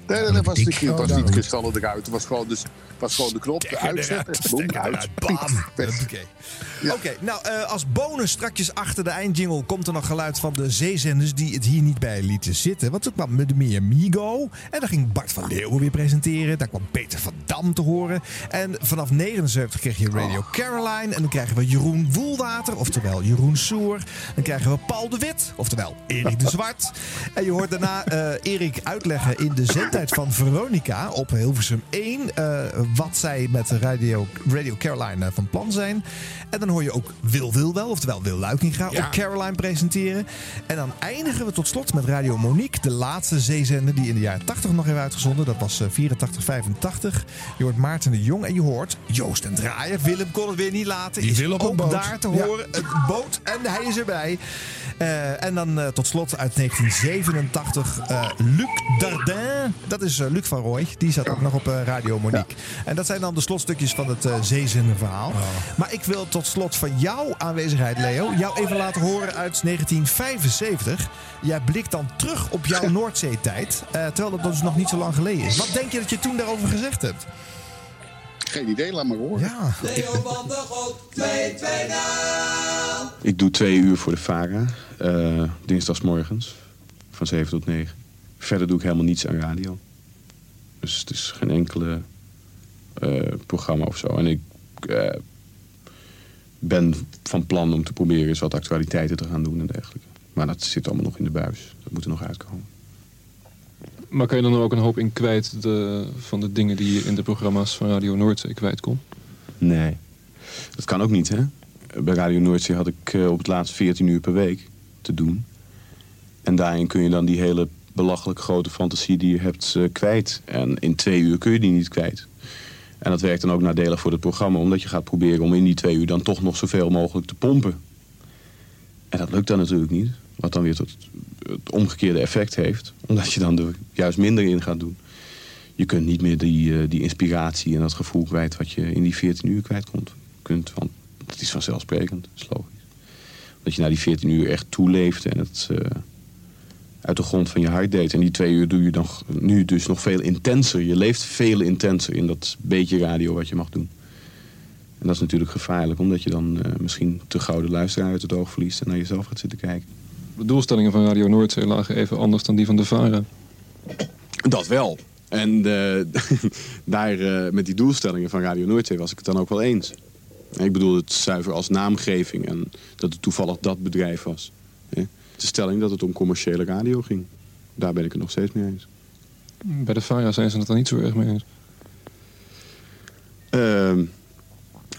Nee, nee, dat was, Dik. niet, het was Oh, niet nou. kristallen eruit. Het was gewoon, dus, was gewoon de knop uitzetten. Boem, uit. Bam. Oké, Oké, nou eh, als bonus strakjes achter de eindjingle komt er nog geluid van de zeezenders die het hier niet bij lieten zitten. Want toen kwam met de meer Migo en dan ging Bart van Leeuwen weer presenteren. Daar kwam Peter van Dam te horen. En vanaf 79 kreeg je Radio Caroline en dan krijgen we Jeroen Woelwater, oftewel Jeroen Soer. Dan krijgen we Paul de Wit, oftewel Erik de Zwart. En je hoort daarna eh, Erik uitleggen in de van Veronica op Hilversum 1 eh, wat zij met Radio, Radio Caroline eh, van plan zijn. En dan hoor je ook Wil Wil wel, oftewel Wil Luikinga op Caroline presenteren. En dan eindigen we tot slot met Radio Monique, de laatste zeezender die in de jaren 80 nog heeft uitgezonden. Dat was eh, 84, 85. Je hoort Maarten de Jong en je hoort Joost en Draaier. Willem kon het weer niet laten. Die is wil op een ook boot. daar te Ja. horen. Een boot en hij is erbij. Eh, en dan eh, tot slot uit 1987 eh, Luc Dardin. Dat is eh, Luc van Rooij. Die zat ook nog op eh, Radio Monique. En dat zijn dan de slotstukjes van het uh. Maar ik wil tot slot van jouw aanwezigheid, Leo, jou even laten horen uit 1975. Jij blikt dan terug op jouw Noordzeetijd. eh terwijl dat dus nog niet zo lang geleden is. Wat denk je dat je toen daarover gezegd hebt? Geen idee, laat maar horen. Ja. Ik doe twee uur voor de VARA, eh dinsdagsmorgens, van 7 tot 9. Verder doe ik helemaal niets aan radio. Dus het is geen enkele eh, programma of zo. En ik eh, ben van plan om te proberen eens wat actualiteiten te gaan doen en dergelijke. Maar dat zit allemaal nog in de buis. Dat moet er nog uitkomen. Maar kan je dan ook een hoop in kwijt de, van de dingen die je in de programma's van Radio Noordzee kwijt kon? Nee. Dat kan ook niet, hè? Bij Radio Noordzee had ik eh, op het laatst 14 uur per week te doen. En daarin kun je dan die hele belachelijk grote fantasie die je hebt eh, kwijt. En in twee uur kun je die niet kwijt. En dat werkt dan ook nadelig voor het programma, omdat je gaat proberen om in die twee uur dan toch nog zoveel mogelijk te pompen. En dat lukt dan natuurlijk niet, wat dan weer tot het omgekeerde effect heeft, omdat je dan er juist minder in gaat doen. Je kunt niet meer die, eh, die inspiratie en dat gevoel kwijt wat je in die 14 uur kwijt komt. kunt, want dat is vanzelfsprekend, dat is logisch. Dat je na die 14 uur echt toeleeft en het eh, uit de grond van je hart deed. En die twee uur doe je dan nu dus nog veel intenser. Je leeft veel intenser in dat beetje radio wat je mag doen. En dat is natuurlijk gevaarlijk, omdat je dan eh, misschien te gouden luisteraar uit het oog verliest en naar jezelf gaat zitten kijken. De doelstellingen van Radio Noordzee lagen even anders dan die van de VARA. Dat wel. En eh, daar, eh, met die doelstellingen van Radio Noordzee was ik het dan ook wel eens. Ik bedoel het zuiver als naamgeving en dat het toevallig dat bedrijf was. hè. De stelling dat het om commerciële radio ging. Daar ben ik het nog steeds mee eens. Bij de VARA zijn ze het er niet zo erg mee eens. Ehm,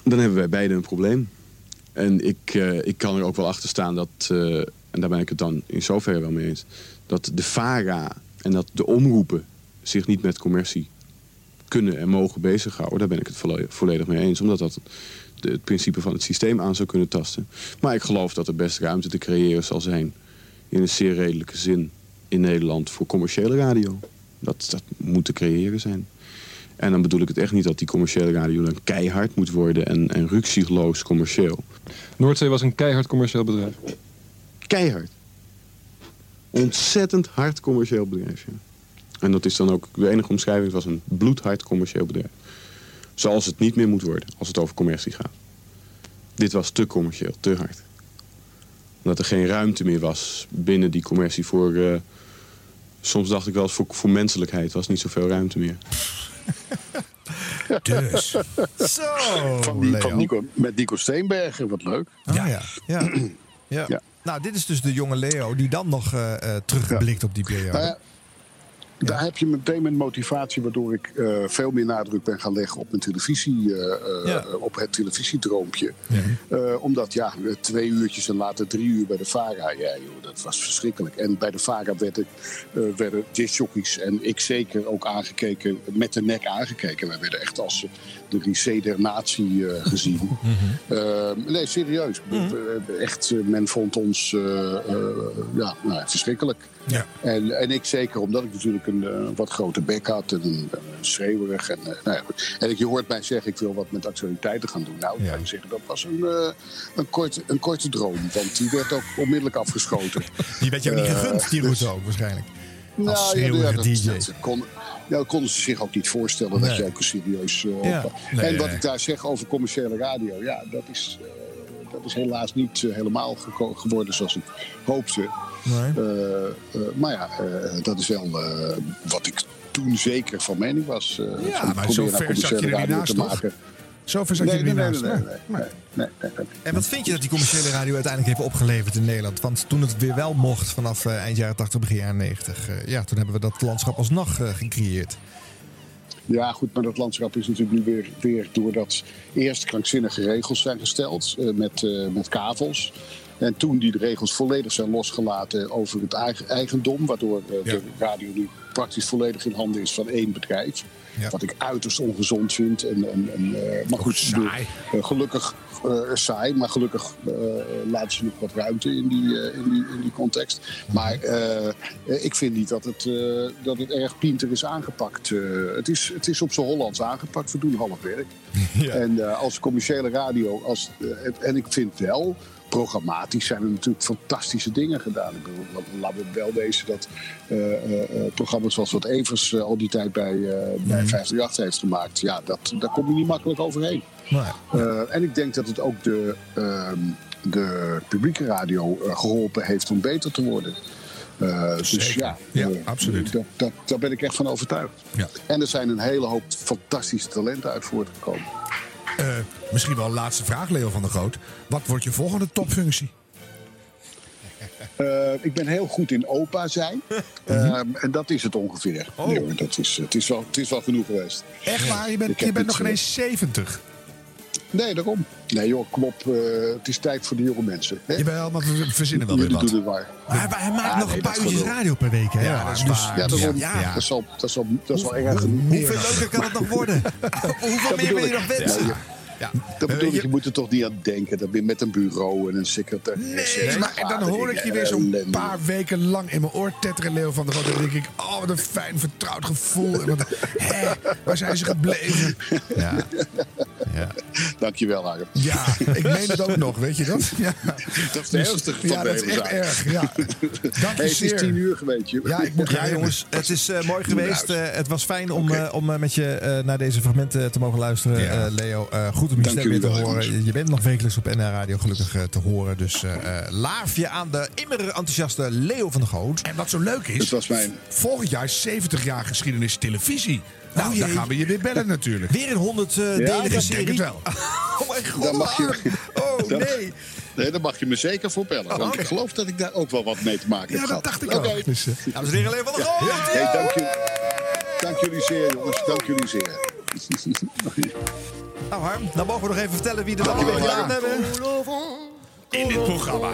dan hebben wij beiden een probleem. En ik, eh, ik kan er ook wel achter staan dat, eh, en daar ben ik het dan in zoverre wel mee eens, dat de VARA en dat de omroepen zich niet met commercie kunnen en mogen bezighouden. Daar ben ik het volle- volledig mee eens, omdat dat het principe van het systeem aan zou kunnen tasten. Maar ik geloof dat er best ruimte te creëren zal zijn, in een zeer redelijke zin, in Nederland voor commerciële radio. Dat, dat moet te creëren zijn. En dan bedoel ik het echt niet dat die commerciële radio dan keihard moet worden en, en ruksigloos commercieel. Noordzee was een keihard commercieel bedrijf. Keihard. Ontzettend hard commercieel bedrijf. ja. En dat is dan ook de enige omschrijving. Het was een bloedhard commercieel bedrijf. Zoals het niet meer moet worden als het over commercie gaat. Dit was te commercieel, te hard. Omdat er geen ruimte meer was binnen die commercie voor... eh, soms dacht ik wel eens voor, voor menselijkheid was niet zoveel ruimte meer. Dus. Zo, Van die, Leo. van Nico, met Nico Steenbergen, wat leuk. Ja, ja. ja. ja. Nou, dit is dus de jonge Leo die dan nog eh, eh, terugblikt op die periode. Nou ja, Daar heb je meteen mijn motivatie waardoor ik eh, veel meer nadruk ben gaan leggen op mijn televisie, eh, eh, op het televisiedroompje. Omdat ja, twee uurtjes en later drie uur bij de VARA, ja joh, dat was verschrikkelijk. En bij de VARA werden, eh werden discjockeys en ik zeker ook aangekeken, met de nek aangekeken. Wij werden echt als de lycée der natie eh, gezien. Eh, nee, serieus. Eh, Echt, eh, men vond ons eh, eh, ja, nou, verschrikkelijk. Ja. En, en ik zeker omdat ik natuurlijk een eh, wat grote bek had en een, schreeuwerig. En, eh, nou ja, en ik, je hoort mij zeggen, ik wil wat met actualiteiten gaan doen. Nou, ik je zeggen, dat was een, eh, een, korte, een korte droom. Want die werd ook onmiddellijk afgeschoten. Die werd jou niet Eh, gegund, die dus- route ook waarschijnlijk. Als nou, ja, dat, DJ. dat kon, ja, dat konden ze zich ook niet voorstellen dat je ook een serieus... eh, Ja. Nee, en wat ik daar zeg over commerciële radio, ja, dat is, eh, dat is helaas niet eh, helemaal geworden zoals ik hoopte. Nee. Maar ja, dat is wel wat ik toen zeker van mening was. Ja, maar zo ver zat je er niet radio naast, te toch? Maken. Zo ver zat je Nee, niet nee, naast. nee, nee, Nee. nee, nee, nee, nee. En wat vind je dat die commerciële radio uiteindelijk heeft opgeleverd in Nederland? Want toen het weer wel mocht vanaf eh, eind jaren 80, begin jaren 90. eh, ja, toen hebben we dat landschap alsnog eh, gecreëerd. Ja, goed, maar dat landschap is natuurlijk nu weer, weer doordat eerst krankzinnige regels zijn gesteld eh, met, eh, met kavels. En toen die regels volledig zijn losgelaten over het eigen, eigendom, waardoor de radio nu praktisch volledig in handen is van één bedrijf. Wat ik uiterst ongezond vind. En, en, en, eh, maar goed, bedoel, eh, gelukkig eh, saai, maar gelukkig laten ze nog wat ruimte in die, in die, in die context. Maar ik vind niet dat het, dat het erg pinter is aangepakt. Het, is, het is op zijn Hollands aangepakt. We doen half werk. En eh, als commerciële radio, als, en ik vind wel, programmatisch zijn er natuurlijk fantastische dingen gedaan. Ik bedoel, la- laten we wel wezen dat eh, programma's zoals wat Evers al die tijd bij, bij 538 heeft gemaakt, ja, dat, daar kom je niet makkelijk overheen. En ik denk dat het ook de, ehm, de publieke radio eh, geholpen heeft om beter te worden. Eh, dus ja, Ja, absoluut. Dat, dat, daar ben ik echt van overtuigd. Ja. En er zijn een hele hoop fantastische talenten uit voortgekomen. Eh, misschien wel een laatste vraag, Leo van der Groot. Wat wordt je volgende topfunctie? Eh, ik ben heel goed in opa zijn. Ehm, en dat is het ongeveer. Oh. Nee, dat is, het, is wel, het is wel genoeg geweest. Echt waar? Je bent, je bent nog ineens 70. Nee, daarom. Nee joh, kom op. eh, het is tijd voor de jonge mensen. Hè? Jawel, maar we verzinnen wel weer wat. doen. Maar hij, maakt Ah, nog nee, een dat paar is uurtjes radio per week. Hè? Ja, dat is Dus- waar. Ja. Ja. Dat, is al, dat, is al, dat is al erg genoeg. Hoeveel leuker kan het nog worden? Hoeveel meer wil je nog wensen? Ja. Dat bedoel ik, je moet er toch niet aan denken. Dat ben je met een bureau en een secretaresse. Nee, maar en dan hoor ik je weer zo'n paar weken lang in mijn oor tetteren, Leo van der Groot. En dan denk ik, oh, wat een fijn, vertrouwd gevoel. En wat, hè, waar zijn ze gebleven? Ja, ja. Dankjewel, Harm. ja, ik meen het ook nog, weet je dat? Ja. Dat is de ernstige van Ja, dat is echt erg. Ja. Dank je Hey, het is tien uur geweest. Ja, ik moet jongens, het is eh, mooi geweest. Eh, het was fijn om, eh, om met je eh, naar deze fragmenten te mogen luisteren, Ja. eh, Leo. Eh, goed om je stem weer te horen. Je bent nog wekelijks op NR Radio gelukkig eh, te horen. Dus eh eh, laaf je aan de immer enthousiaste Leo van der Goot. En wat zo leuk is, Het was mijn... volgend jaar is 70 jaar geschiedenis televisie. Nou, Oh, dan gaan we je weer bellen natuurlijk. Weer een 100 eh Ja, Ik denk serie. het wel. Oh mijn god, Dan mag je- Harm. Oh nee. Nee, daar mag je me zeker voor bellen. Want oké. ik geloof dat ik daar ook wel wat mee te maken heb Ja, dat dacht ik ook. Dus, eh, Dames en heren, Leo van der Goot. Hey, dank, jullie, dank jullie zeer, jongens. Dank jullie zeer. Nou Harm, dan mogen we nog even vertellen wie er dan weer gedaan hebben. in dit programma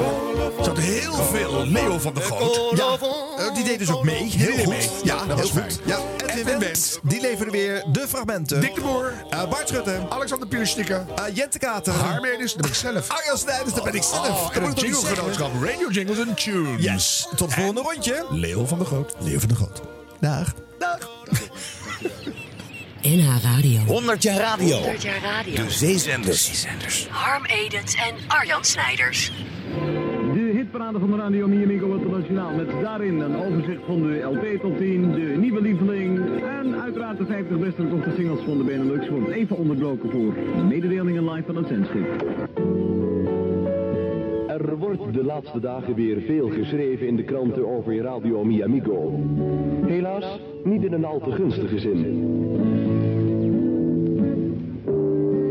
zat heel veel Leo van der Goot. Ja, eh, die deed dus ook mee. Heel goed. mee. Ja, Dat heel was goed. fijn. Ja, Edwin Edwin Wendt, die leverde weer de fragmenten. Dick de Boer, Eh, Bart Schutte, Alexander Pierstikker, eh, Jente Kater, Harm Edis, dat ben ik zelf. Arjan Snijders, dat ben ik zelf. Oh, Dat en het jingle-genootschap Radio Jingles en Tunes. Yes, tot het volgende rondje. Leo van der Goot. Leo van der Goot. Dag. Dag. NH Radio. 100 jaar radio. 100 jaar radio. De zeezenders. Harm Edens en Arjan Snijders. De hitparade van de Radio Miamigo Internationaal met daarin een overzicht van de LP top 10, de nieuwe lieveling en uiteraard de 50 beste gekochte singles van de Benelux wordt even onderbroken voor mededelingen live van het zendschip. Er wordt de laatste dagen weer veel geschreven in de kranten over Radio Miamigo. Helaas niet in een al te gunstige zin.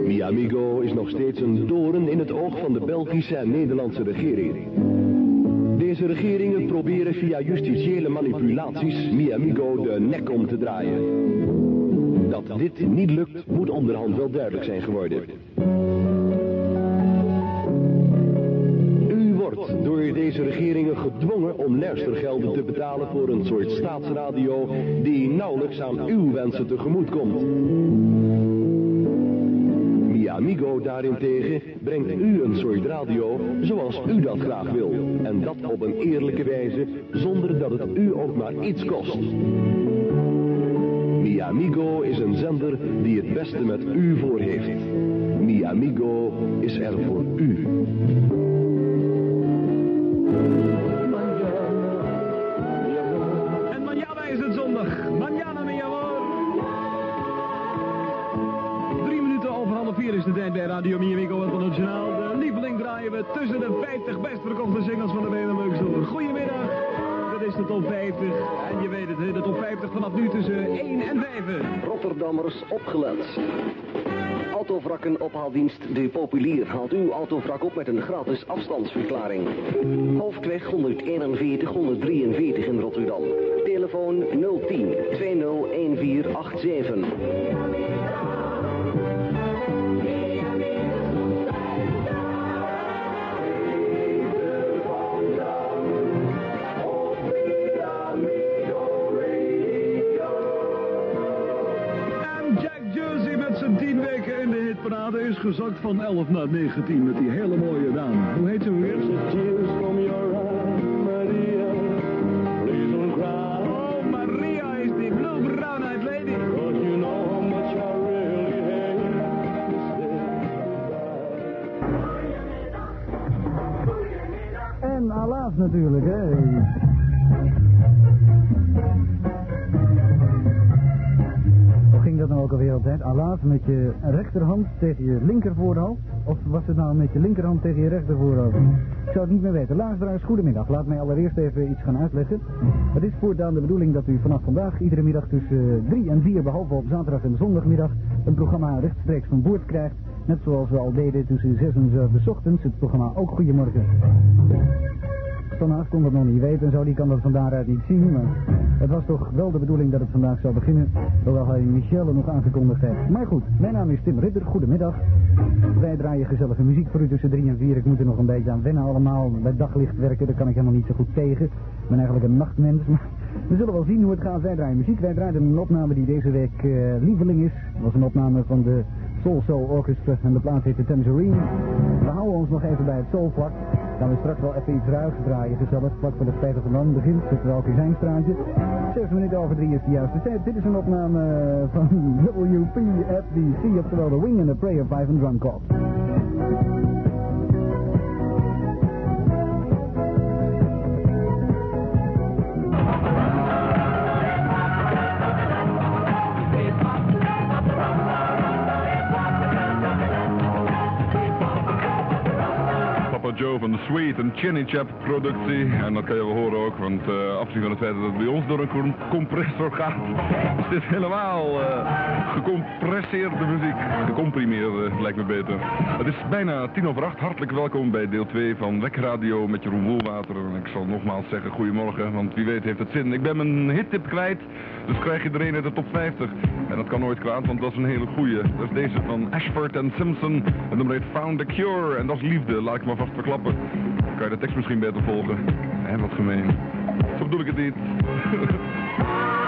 Miamigo is nog steeds een doorn in het oog van de Belgische en Nederlandse regering. Deze regeringen proberen via justitiële manipulaties Miamigo de nek om te draaien. Dat dit niet lukt, moet onderhand wel duidelijk zijn geworden. Wordt door deze regeringen gedwongen om luistergelden te betalen voor een soort staatsradio die nauwelijks aan uw wensen tegemoet komt. Miamigo daarentegen brengt u een soort radio zoals u dat graag wil. En dat op een eerlijke wijze, zonder dat het u ook maar iets kost. Miamigo is een zender die het beste met u voor heeft. Miamigo is er voor u. En manjana is het zondag. Manjana, mi. Drie minuten over half vier is de tijd bij Radio Miamigo Internationaal. De lieveling draaien we tussen de 50 best verkochte singles van de Benelux door. Goedemiddag. Dit is de top 50. En je weet het, de top 50 vanaf nu tussen 1 en 5. Rotterdammers opgelet. Autovrakken ophaaldienst De Populier haalt uw autovrak op met een gratis afstandsverklaring. Hoofdweg 141 143 in Rotterdam. Telefoon 010 201487. Gezakt van 11 naar 19 met die hele mooie dame. Hoe heet ze weer? Oh, Maria is die blue brown eyed lady. En Alaaf natuurlijk, hè. Ook altijd? Alaaf met je rechterhand tegen je linkervoorhoofd? Of was het nou met je linkerhand tegen je rechtervoorhoofd? Ik zou het niet meer weten. Luisteraars, goedemiddag. Laat mij allereerst even iets gaan uitleggen. Het is voortaan de bedoeling dat u vanaf vandaag iedere middag tussen 3 en 4, behalve op zaterdag en zondagmiddag, een programma rechtstreeks van boord krijgt. Net zoals we al deden tussen 6 en 7 's ochtends, het programma Ook Goedemorgen. Vandaag kon dat nog niet weten en zo, die kan dat van daaruit niet zien. Maar Het was toch wel de bedoeling dat het vandaag zou beginnen, hoewel hij Michelle nog aangekondigd heeft. Maar goed, mijn naam is Tim Ridder, goedemiddag. Wij draaien gezellige muziek voor u tussen 3 en 4. Ik moet er nog een beetje aan wennen allemaal. Bij daglicht werken, daar kan ik helemaal niet zo goed tegen. Ik ben eigenlijk een nachtmens, maar we zullen wel zien hoe het gaat. Wij draaien muziek. Wij draaien een opname die deze week eh, lieveling is. Dat was een opname van de Soul Soul Orchestra en de plaats heet de Tangerine. We houden ons nog even bij het soulvlak. Gaan we straks wel even iets ruigs draaien, gezellig. Vlak voor de spijker van dan begint, zitten we ook in zijn straatje. 6 minuten over 3 is de juiste tijd. Dit is een opname van WP at the Sea, oftewel The Wing and the Prayer 5 and Drum. Van de Sweet, een Chinny Chap productie. En dat kan je wel horen ook, want eh afgezien van het feit dat het bij ons door een com- compressor gaat, is dit helemaal eh, gecompresseerde muziek. Gecomprimeerde, lijkt me beter. Het is bijna tien over acht. Hartelijk welkom bij deel 2 van Wekradio met Jeroen Woelwater. En ik zal nogmaals zeggen goedemorgen, want wie weet heeft het zin. Ik ben mijn hittip kwijt, dus krijg je er een uit de top 50. En dat kan nooit kwaad, want dat is een hele goeie. Dat is deze van Ashford en Simpson. En nummer heet Found a Cure. En dat is liefde, laat ik maar vast verklappen. Dan kan je de tekst misschien beter volgen. En wat gemeen. Zo bedoel ik het niet.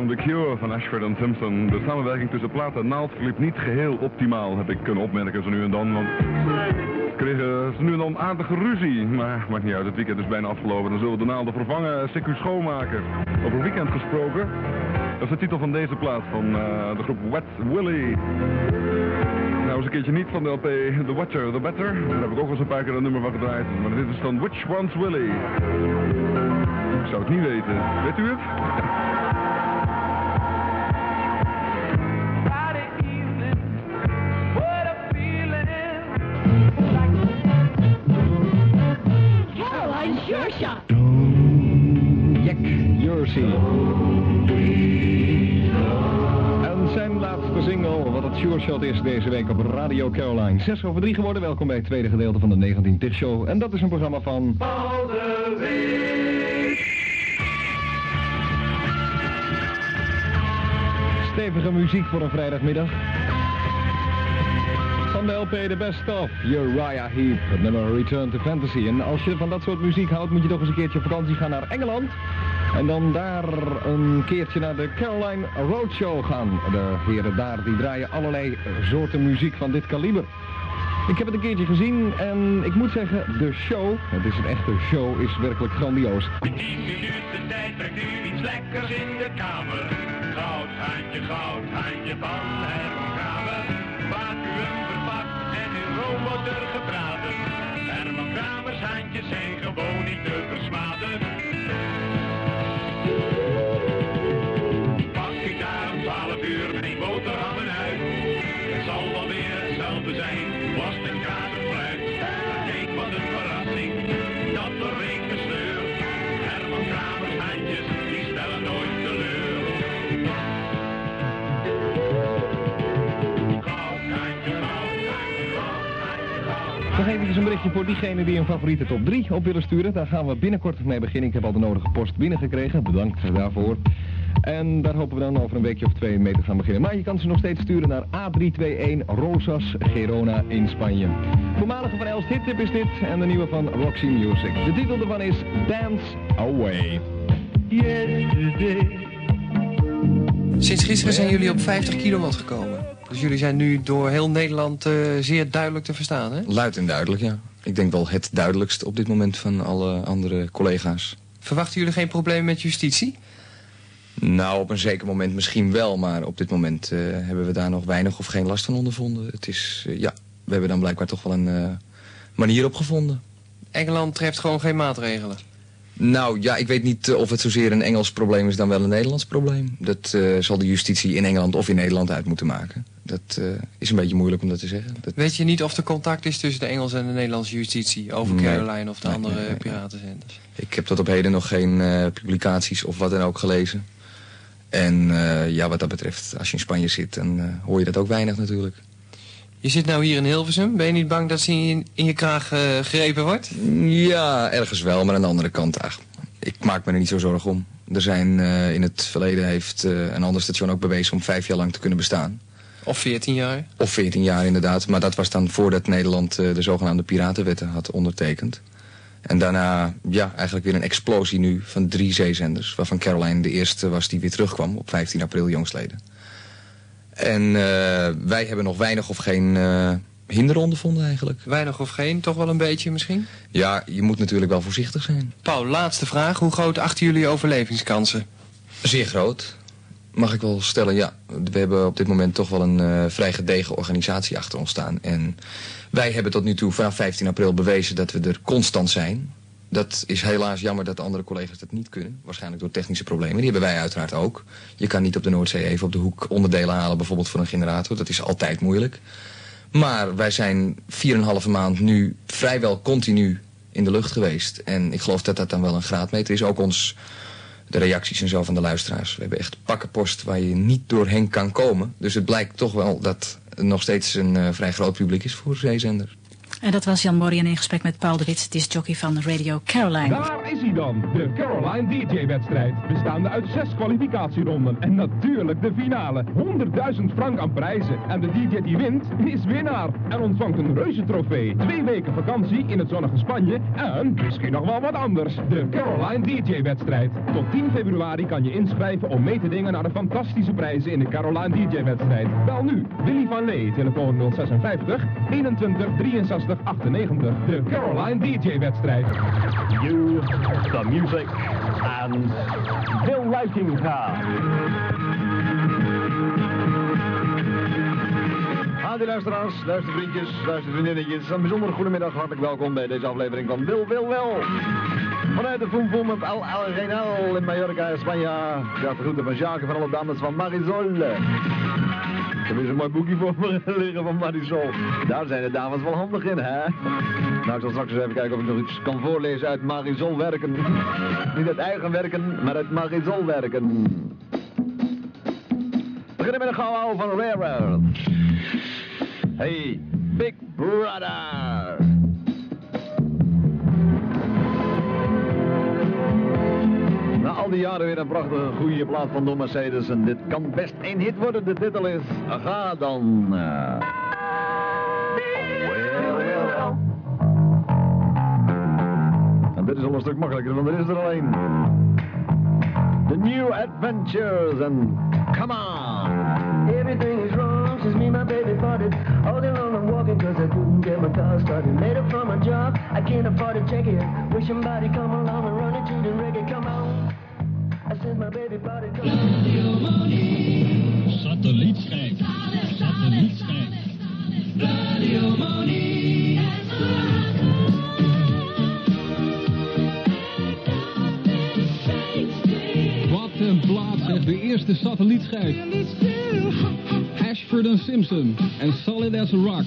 Found the Cure van Ashford en Simpson. De samenwerking tussen plaat en naald verliep niet geheel optimaal, heb ik kunnen opmerken zo nu en dan. Want kregen ze nu en dan aardige ruzie. Maar maakt niet uit, het weekend is bijna afgelopen. Dan zullen we de naalden vervangen, CQ schoonmaken. Over weekend gesproken. Dat is de titel van deze plaat van eh, de groep Wet Willy. Nou, eens een keertje niet van de LP The Watcher, The Better. Daar heb ik ook wel eens een paar keer een nummer van gedraaid. Maar dit is dan Which One's Willy? Ik zou het niet weten. Weet u het? En zijn laatste single, wat het Sure Shot is deze week op Radio Caroline. 6 over 3 geworden, welkom bij het tweede gedeelte van de 19 Tig Show. En dat is een programma van... Stevige muziek voor een vrijdagmiddag. Van de LP The Best Of, Uriah Heep, het nummer Return to Fantasy. En als je van dat soort muziek houdt, moet je toch eens een keertje op vakantie gaan naar Engeland. En dan daar een keertje naar de Caroline Roadshow gaan. De heren daar, die draaien allerlei soorten muziek van dit kaliber. Ik heb het een keertje gezien en ik moet zeggen, de show, het is een echte show, is werkelijk grandioos. tijd brengt u iets lekkers in de kamer. Goud, handje, goud, handje van Herman Kramer. Vacuüm verpakt en in roomboter gebraden. Herman Kramers handjes zijn eventjes een berichtje voor diegenen die een favoriete top 3 op willen sturen. Daar gaan we binnenkort mee beginnen. Ik heb al de nodige post binnengekregen. Bedankt daarvoor. En daar hopen we dan over een weekje of twee mee te gaan beginnen. Maar je kan ze nog steeds sturen naar A321 Rosas Gerona in Spanje. Voormalige van Els Hittip is dit en de nieuwe van Roxy Music. De titel ervan is Dance Away. Sinds gisteren zijn jullie op 50 kilowatt gekomen. Dus jullie zijn nu door heel Nederland eh, zeer duidelijk te verstaan, hè? Luid en duidelijk, ja. Ik denk wel het duidelijkst op dit moment van alle andere collega's. Verwachten jullie geen problemen met justitie? Nou, op een zeker moment misschien wel, maar op dit moment eh, hebben we daar nog weinig of geen last van ondervonden. Het is, eh, ja, we hebben dan blijkbaar toch wel een manier op gevonden. Engeland treft gewoon geen maatregelen. Nou ja, ik weet niet eh, of het zozeer een Engels probleem is dan wel een Nederlands probleem. Dat eh, zal de justitie in Engeland of in Nederland uit moeten maken. Dat eh, is een beetje moeilijk om dat te zeggen. Dat... Weet je niet of er contact is tussen de Engelse en de Nederlandse justitie over Nee. Caroline of de Nee, andere nee, nee. piratenzenders? Ik heb tot op heden nog geen publicaties of wat dan ook gelezen. En ja, wat dat betreft, als je in Spanje zit, dan hoor je dat ook weinig natuurlijk. Je zit nou hier in Hilversum. Ben je niet bang dat ze in, in je kraag eh, gegrepen wordt? Ja, ergens wel, maar aan de andere kant, ach, ik maak me er niet zo zorgen om. Er zijn, eh, in het verleden heeft eh, een ander station ook bewezen om vijf jaar lang te kunnen bestaan. Of 14 jaar? Of 14 jaar inderdaad, maar dat was dan voordat Nederland de zogenaamde piratenwetten had ondertekend. En daarna, ja, eigenlijk weer een explosie nu van drie zeezenders. Waarvan Caroline de eerste was die weer terugkwam op 15 april jongstleden. En eh, wij hebben nog weinig of geen eh hinderronde vonden eigenlijk. Weinig of geen, toch wel een beetje misschien? Ja, je moet natuurlijk wel voorzichtig zijn. Paul, laatste vraag. Hoe groot achten jullie overlevingskansen? Zeer groot. Mag ik wel stellen, ja. We hebben op dit moment toch wel een eh, vrij gedegen organisatie achter ons staan. En wij hebben tot nu toe vanaf 15 april bewezen dat we er constant zijn. Dat is helaas jammer dat de andere collega's dat niet kunnen. Waarschijnlijk door technische problemen. Die hebben wij uiteraard ook. Je kan niet op de Noordzee even op de hoek onderdelen halen, bijvoorbeeld voor een generator. Dat is altijd moeilijk. Maar wij zijn 4,5 maand nu vrijwel continu in de lucht geweest. En ik geloof dat dat dan wel een graadmeter is. Ook ons, de reacties en zo van de luisteraars. We hebben echt pakkenpost waar je niet doorheen kan komen. Dus het blijkt toch wel dat er nog steeds een eh, vrij groot publiek is voor zeezender. En dat was Jan Morien in gesprek met Paul de Wit, discjockey van Radio Caroline. Daar is hij dan, de Caroline DJ-wedstrijd. Bestaande uit zes kwalificatieronden en natuurlijk de finale. 100.000 frank aan prijzen. En de DJ die wint, is winnaar. En ontvangt een reuze trofee. Twee weken vakantie in het zonnige Spanje. En misschien nog wel wat anders. De Caroline DJ-wedstrijd. Tot 10 februari kan je inschrijven om mee te dingen naar de fantastische prijzen in de Caroline DJ-wedstrijd. Bel nu, Willy van Lee, telefoon 056 21 63 98. De Caroline DJ-wedstrijd. You, the music, and Bill Ruitinga. Hadi luisteraars, luistervriendjes, luistervriendinnetjes. Een bijzonder goedemiddag, hartelijk welkom bij deze aflevering van Wil Wil Wel. Vanuit de Foem op El Arenal in Mallorca, Spanje. Ja, de groeten van Jacques van alle dames van Marisol. Heb eens een mooi boekje voor me liggen van Marisol. Daar zijn de dames wel handig in, hè? Nou, ik zal straks eens even kijken of ik nog iets kan voorlezen uit Marisol werken. Niet uit eigen werken, maar uit Marisol werken. We beginnen met een gauw van Rare. Hey, Big Brother. Al die jaren weer een prachtige goede plaat van Don Mercedes. En dit kan best een hit worden. De titel is Ga dan. Well, well. En dit is al een stuk makkelijker, want er is er alleen. The New Adventures and Come On. Everything is wrong since me and my baby parted. All day long I'm walking cause I couldn't get my car started. Later from my job, I can't afford to check it. Wish somebody come along and run it to the reggae. Come on. Satellietschijf. Satellietschijf. Radio Money. Wat een plaats, zeg. De eerste satellietschijf. Ashford en Simpson en Solid as a Rock.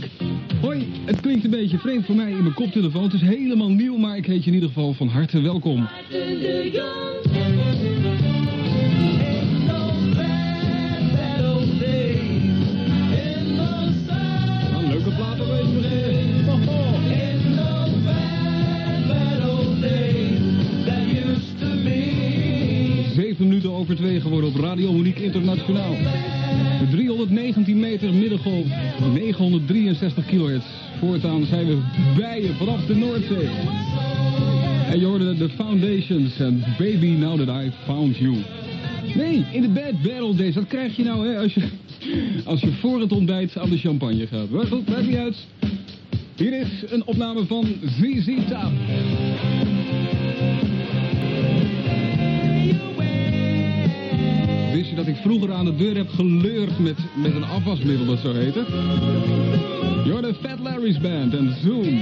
Hoi, het klinkt een beetje vreemd voor mij in mijn koptelefoon. Het is helemaal nieuw, maar ik heet je in ieder geval van harte welkom. Een minuten over twee geworden op Radio Monique Internationaal. 319 meter middengolf, 963 kilohertz. Voortaan zijn we bij je vanaf de Noordzee. En je hoorde de Foundations en Baby Now That I Found You. Nee, in de Bad Battle Days. Dat krijg je nou hè, als je, als je voor het ontbijt aan de champagne gaat. Maar goed, maakt niet uit. Hier is een opname van ZZ Top. Wist je dat ik vroeger aan de deur heb geleurd met, met een afwasmiddel dat zo heette? You're the Fat Larry's Band en Zoom.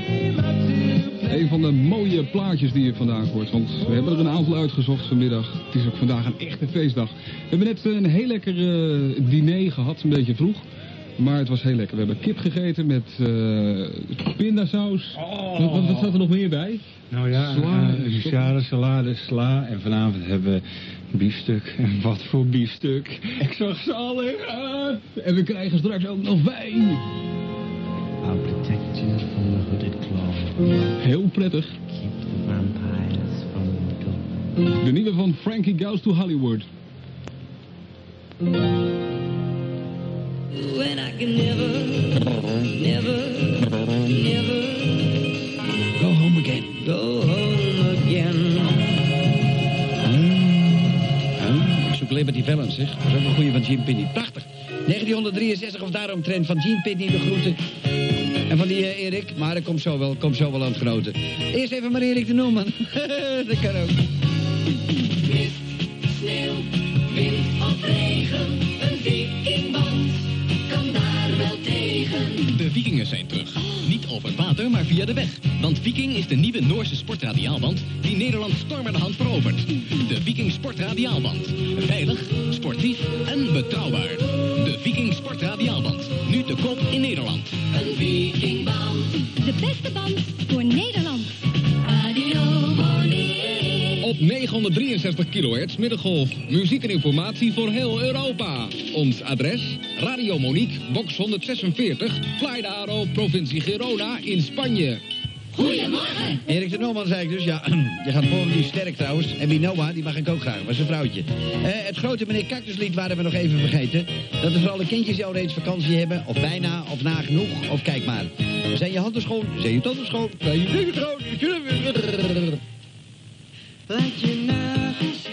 Een van de mooie plaatjes die je vandaag hoort. Want we hebben er een aantal uitgezocht vanmiddag. Het is ook vandaag een echte feestdag. We hebben net een heel lekker eh, diner gehad, een beetje vroeg. Maar het was heel lekker. We hebben kip gegeten met eh pindasaus. Wat, wat, wat zat er nog meer bij? Nou ja, Sla, eh, salade, salade, sla. En vanavond hebben we biefstuk. En wat voor biefstuk. Ik zag ze alle. En we krijgen straks ook nog wijn. I'll protect you from the hooded claw. Heel prettig. The vampires from the door. De nieuwe van Frankie Goes to Hollywood. When I can never, never, never Go home again. go home again. Ik zoek Liberty Valance, zeg. Dat is ook een goeie van Gene Pitney. Prachtig. 1963 of daaromtrent van Gene Pitney de groeten. En van die eh, Erik, maar dat komt zo wel, komt zo wel aan het genoten. Eerst even maar Erik de Noeman. dat kan ook. Sneeuw, wind of regen, Vikingen zijn terug. Niet over water, maar via de weg. Want Viking is de nieuwe Noorse sportradiaalband die Nederland storm aan de hand verovert. De Viking Sportradiaalband. Veilig, sportief en betrouwbaar. De Viking Sportradiaalband. Nu te koop in Nederland. Een vikingband, de beste band voor Nederland. 963 kHz middengolf. Muziek en informatie voor heel Europa. Ons adres? Radio Monique, box 146, Fly de Aro, provincie Girona in Spanje. Goedemorgen. Erik de Noorman zei ik dus, ja, je gaat volgen die sterk trouwens. En wie Noah, die mag ik ook graag, was een vrouwtje. Eh, het grote meneer Cactuslied waren we nog even vergeten. Dat is voor alle kindjes die al reeds vakantie hebben, of bijna, of nagenoeg, of kijk maar. Zijn je handen schoon, zijn je tanden schoon, zijn je dingen schoon. En fris?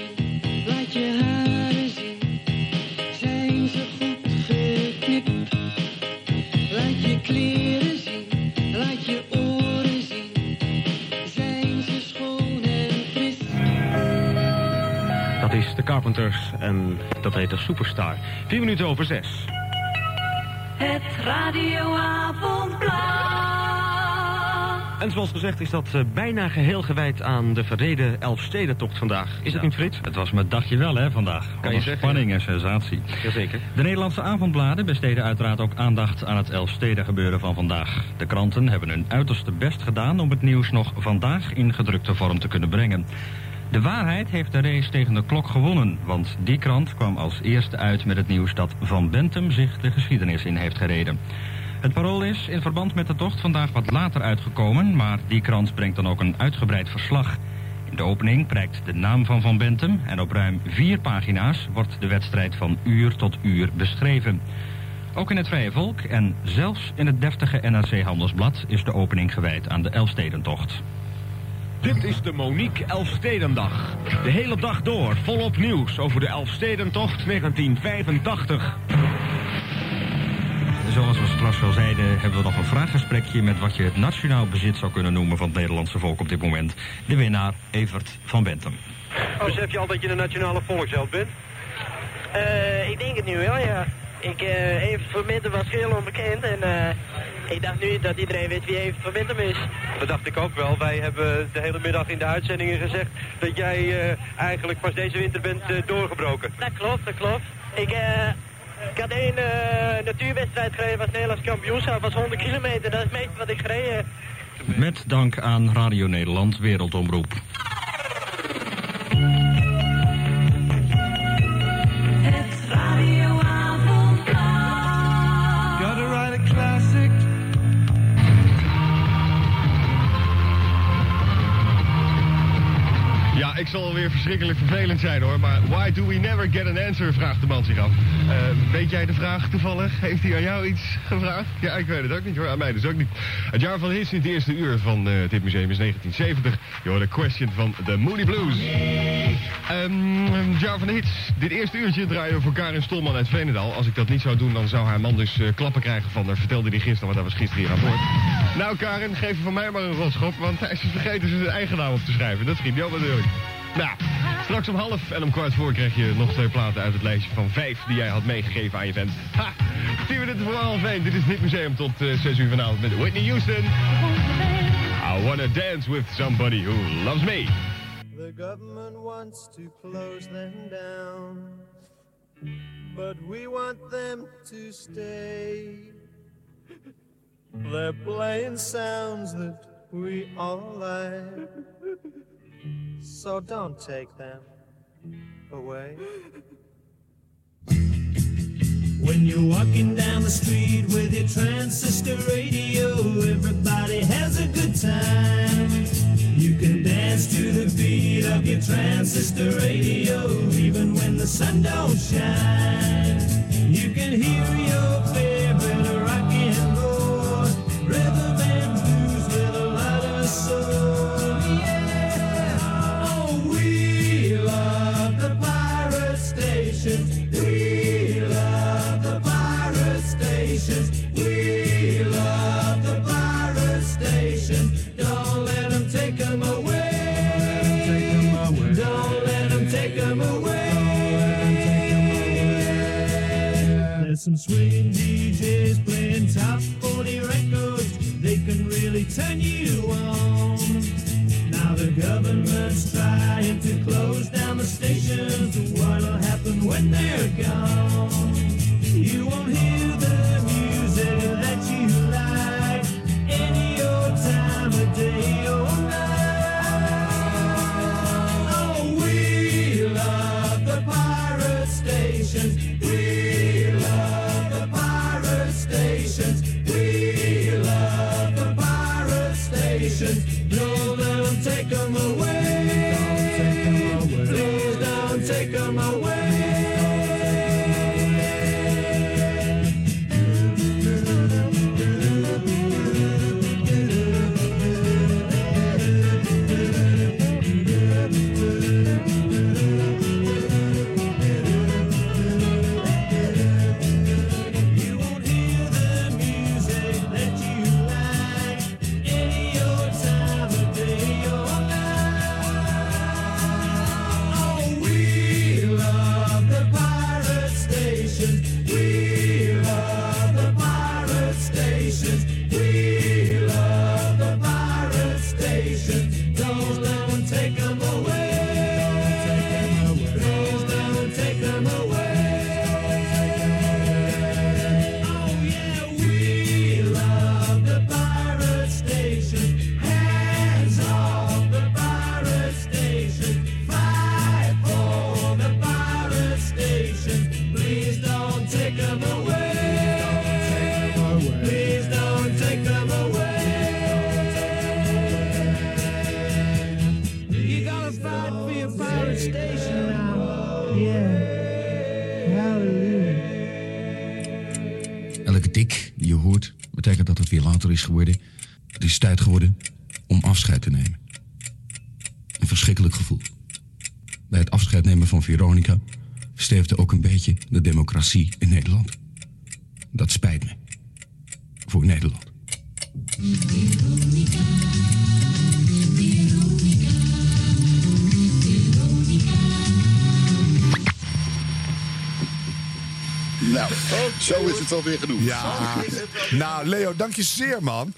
Dat is de Carpenters en dat heet de Superstar. Vier minuten over zes. Het radioavondblad. En zoals gezegd is dat eh, bijna geheel gewijd aan de verreden Elfstedentocht vandaag. Is het niet, Frits? Het was mijn dagje wel, hè, vandaag. Kan je zeggen, Spanning en sensatie. Jazeker. De Nederlandse avondbladen besteden uiteraard ook aandacht aan het Elfsteden gebeuren van vandaag. De kranten hebben hun uiterste best gedaan om het nieuws nog vandaag in gedrukte vorm te kunnen brengen. De waarheid heeft de race tegen de klok gewonnen, want die krant kwam als eerste uit met het nieuws dat Van Bentum zich de geschiedenis in heeft gereden. Het parool is in verband met de tocht vandaag wat later uitgekomen, maar die krant brengt dan ook een uitgebreid verslag. In de opening prijkt de naam van Van Bentum en op ruim vier pagina's wordt de wedstrijd van uur tot uur beschreven. Ook in het Vrije Volk en zelfs in het deftige NRC Handelsblad is de opening gewijd aan de Elfstedentocht. Dit is de Monique Elfstedendag. De hele dag door volop nieuws over de Elfstedentocht 1985. Zoals we straks al zeiden, hebben we nog een vraaggesprekje met wat je het nationaal bezit zou kunnen noemen van het Nederlandse volk op dit moment. De winnaar Evert van Bentum. Besef je al dat je een nationale volksheld bent? Eh, ik denk het nu wel, ja. Ik, eh even van Mintem was heel onbekend en eh, ik dacht nu dat iedereen weet wie even van Mintem is. Dat dacht ik ook wel. Wij hebben de hele middag in de uitzendingen gezegd dat jij eh, eigenlijk pas deze winter bent doorgebroken. Dat klopt, dat klopt. Ik, eh, ik had één eh, natuurwedstrijd gereden, was Nederlands kampioenschap, was 100 kilometer. Dat is het meeste wat ik gereden. Met dank aan Radio Nederland Wereldomroep. Ik zal weer verschrikkelijk vervelend zijn hoor, maar why do we never get an answer, vraagt de man zich af. Eh, weet jij de vraag toevallig? Heeft hij aan jou iets gevraagd? Ja, ik weet het ook niet hoor, aan mij dus ook niet. Het jaar van hits in het eerste uur van eh, dit museum is 1970. Je hoort de question van de Moody Blues. Ehm, het jaar van de hits. Dit eerste uurtje draaien we voor Karin Stolman uit Venendaal. Als ik dat niet zou doen, dan zou haar man dus eh, klappen krijgen van haar. Vertelde hij gisteren, want dat was gisteren hier aan boord. Nou Karin, geef van mij maar een rotschop, want hij is vergeten zijn eigen naam op te schrijven. Dat schiet niet op natuurlijk. Nou, straks om half en om kwart voor krijg je nog twee platen uit het lijstje van vijf die jij had meegegeven aan je vent. Ha! 10 minuten voor half één. Dit is dit museum tot uh, 6 uur vanavond met Whitney Houston. I wanna dance with somebody who loves me. The government wants to close them down. but we want them to stay. They're playing sounds that we all like, so don't take them away. When you're walking down the street with your transistor radio, everybody has a good time. You can dance to the beat of your transistor radio, even when the sun don't shine. You can hear your some swinging DJs playing top 40 records. They can really turn you on. Now the government's trying to close down the stations. What'll happen when they're gone? You won't hear beetje de democratie in Nederland. Dat spijt me. Voor Nederland. Nou, zo is het alweer genoeg. Ja. Nou, Leo, dank je zeer, man.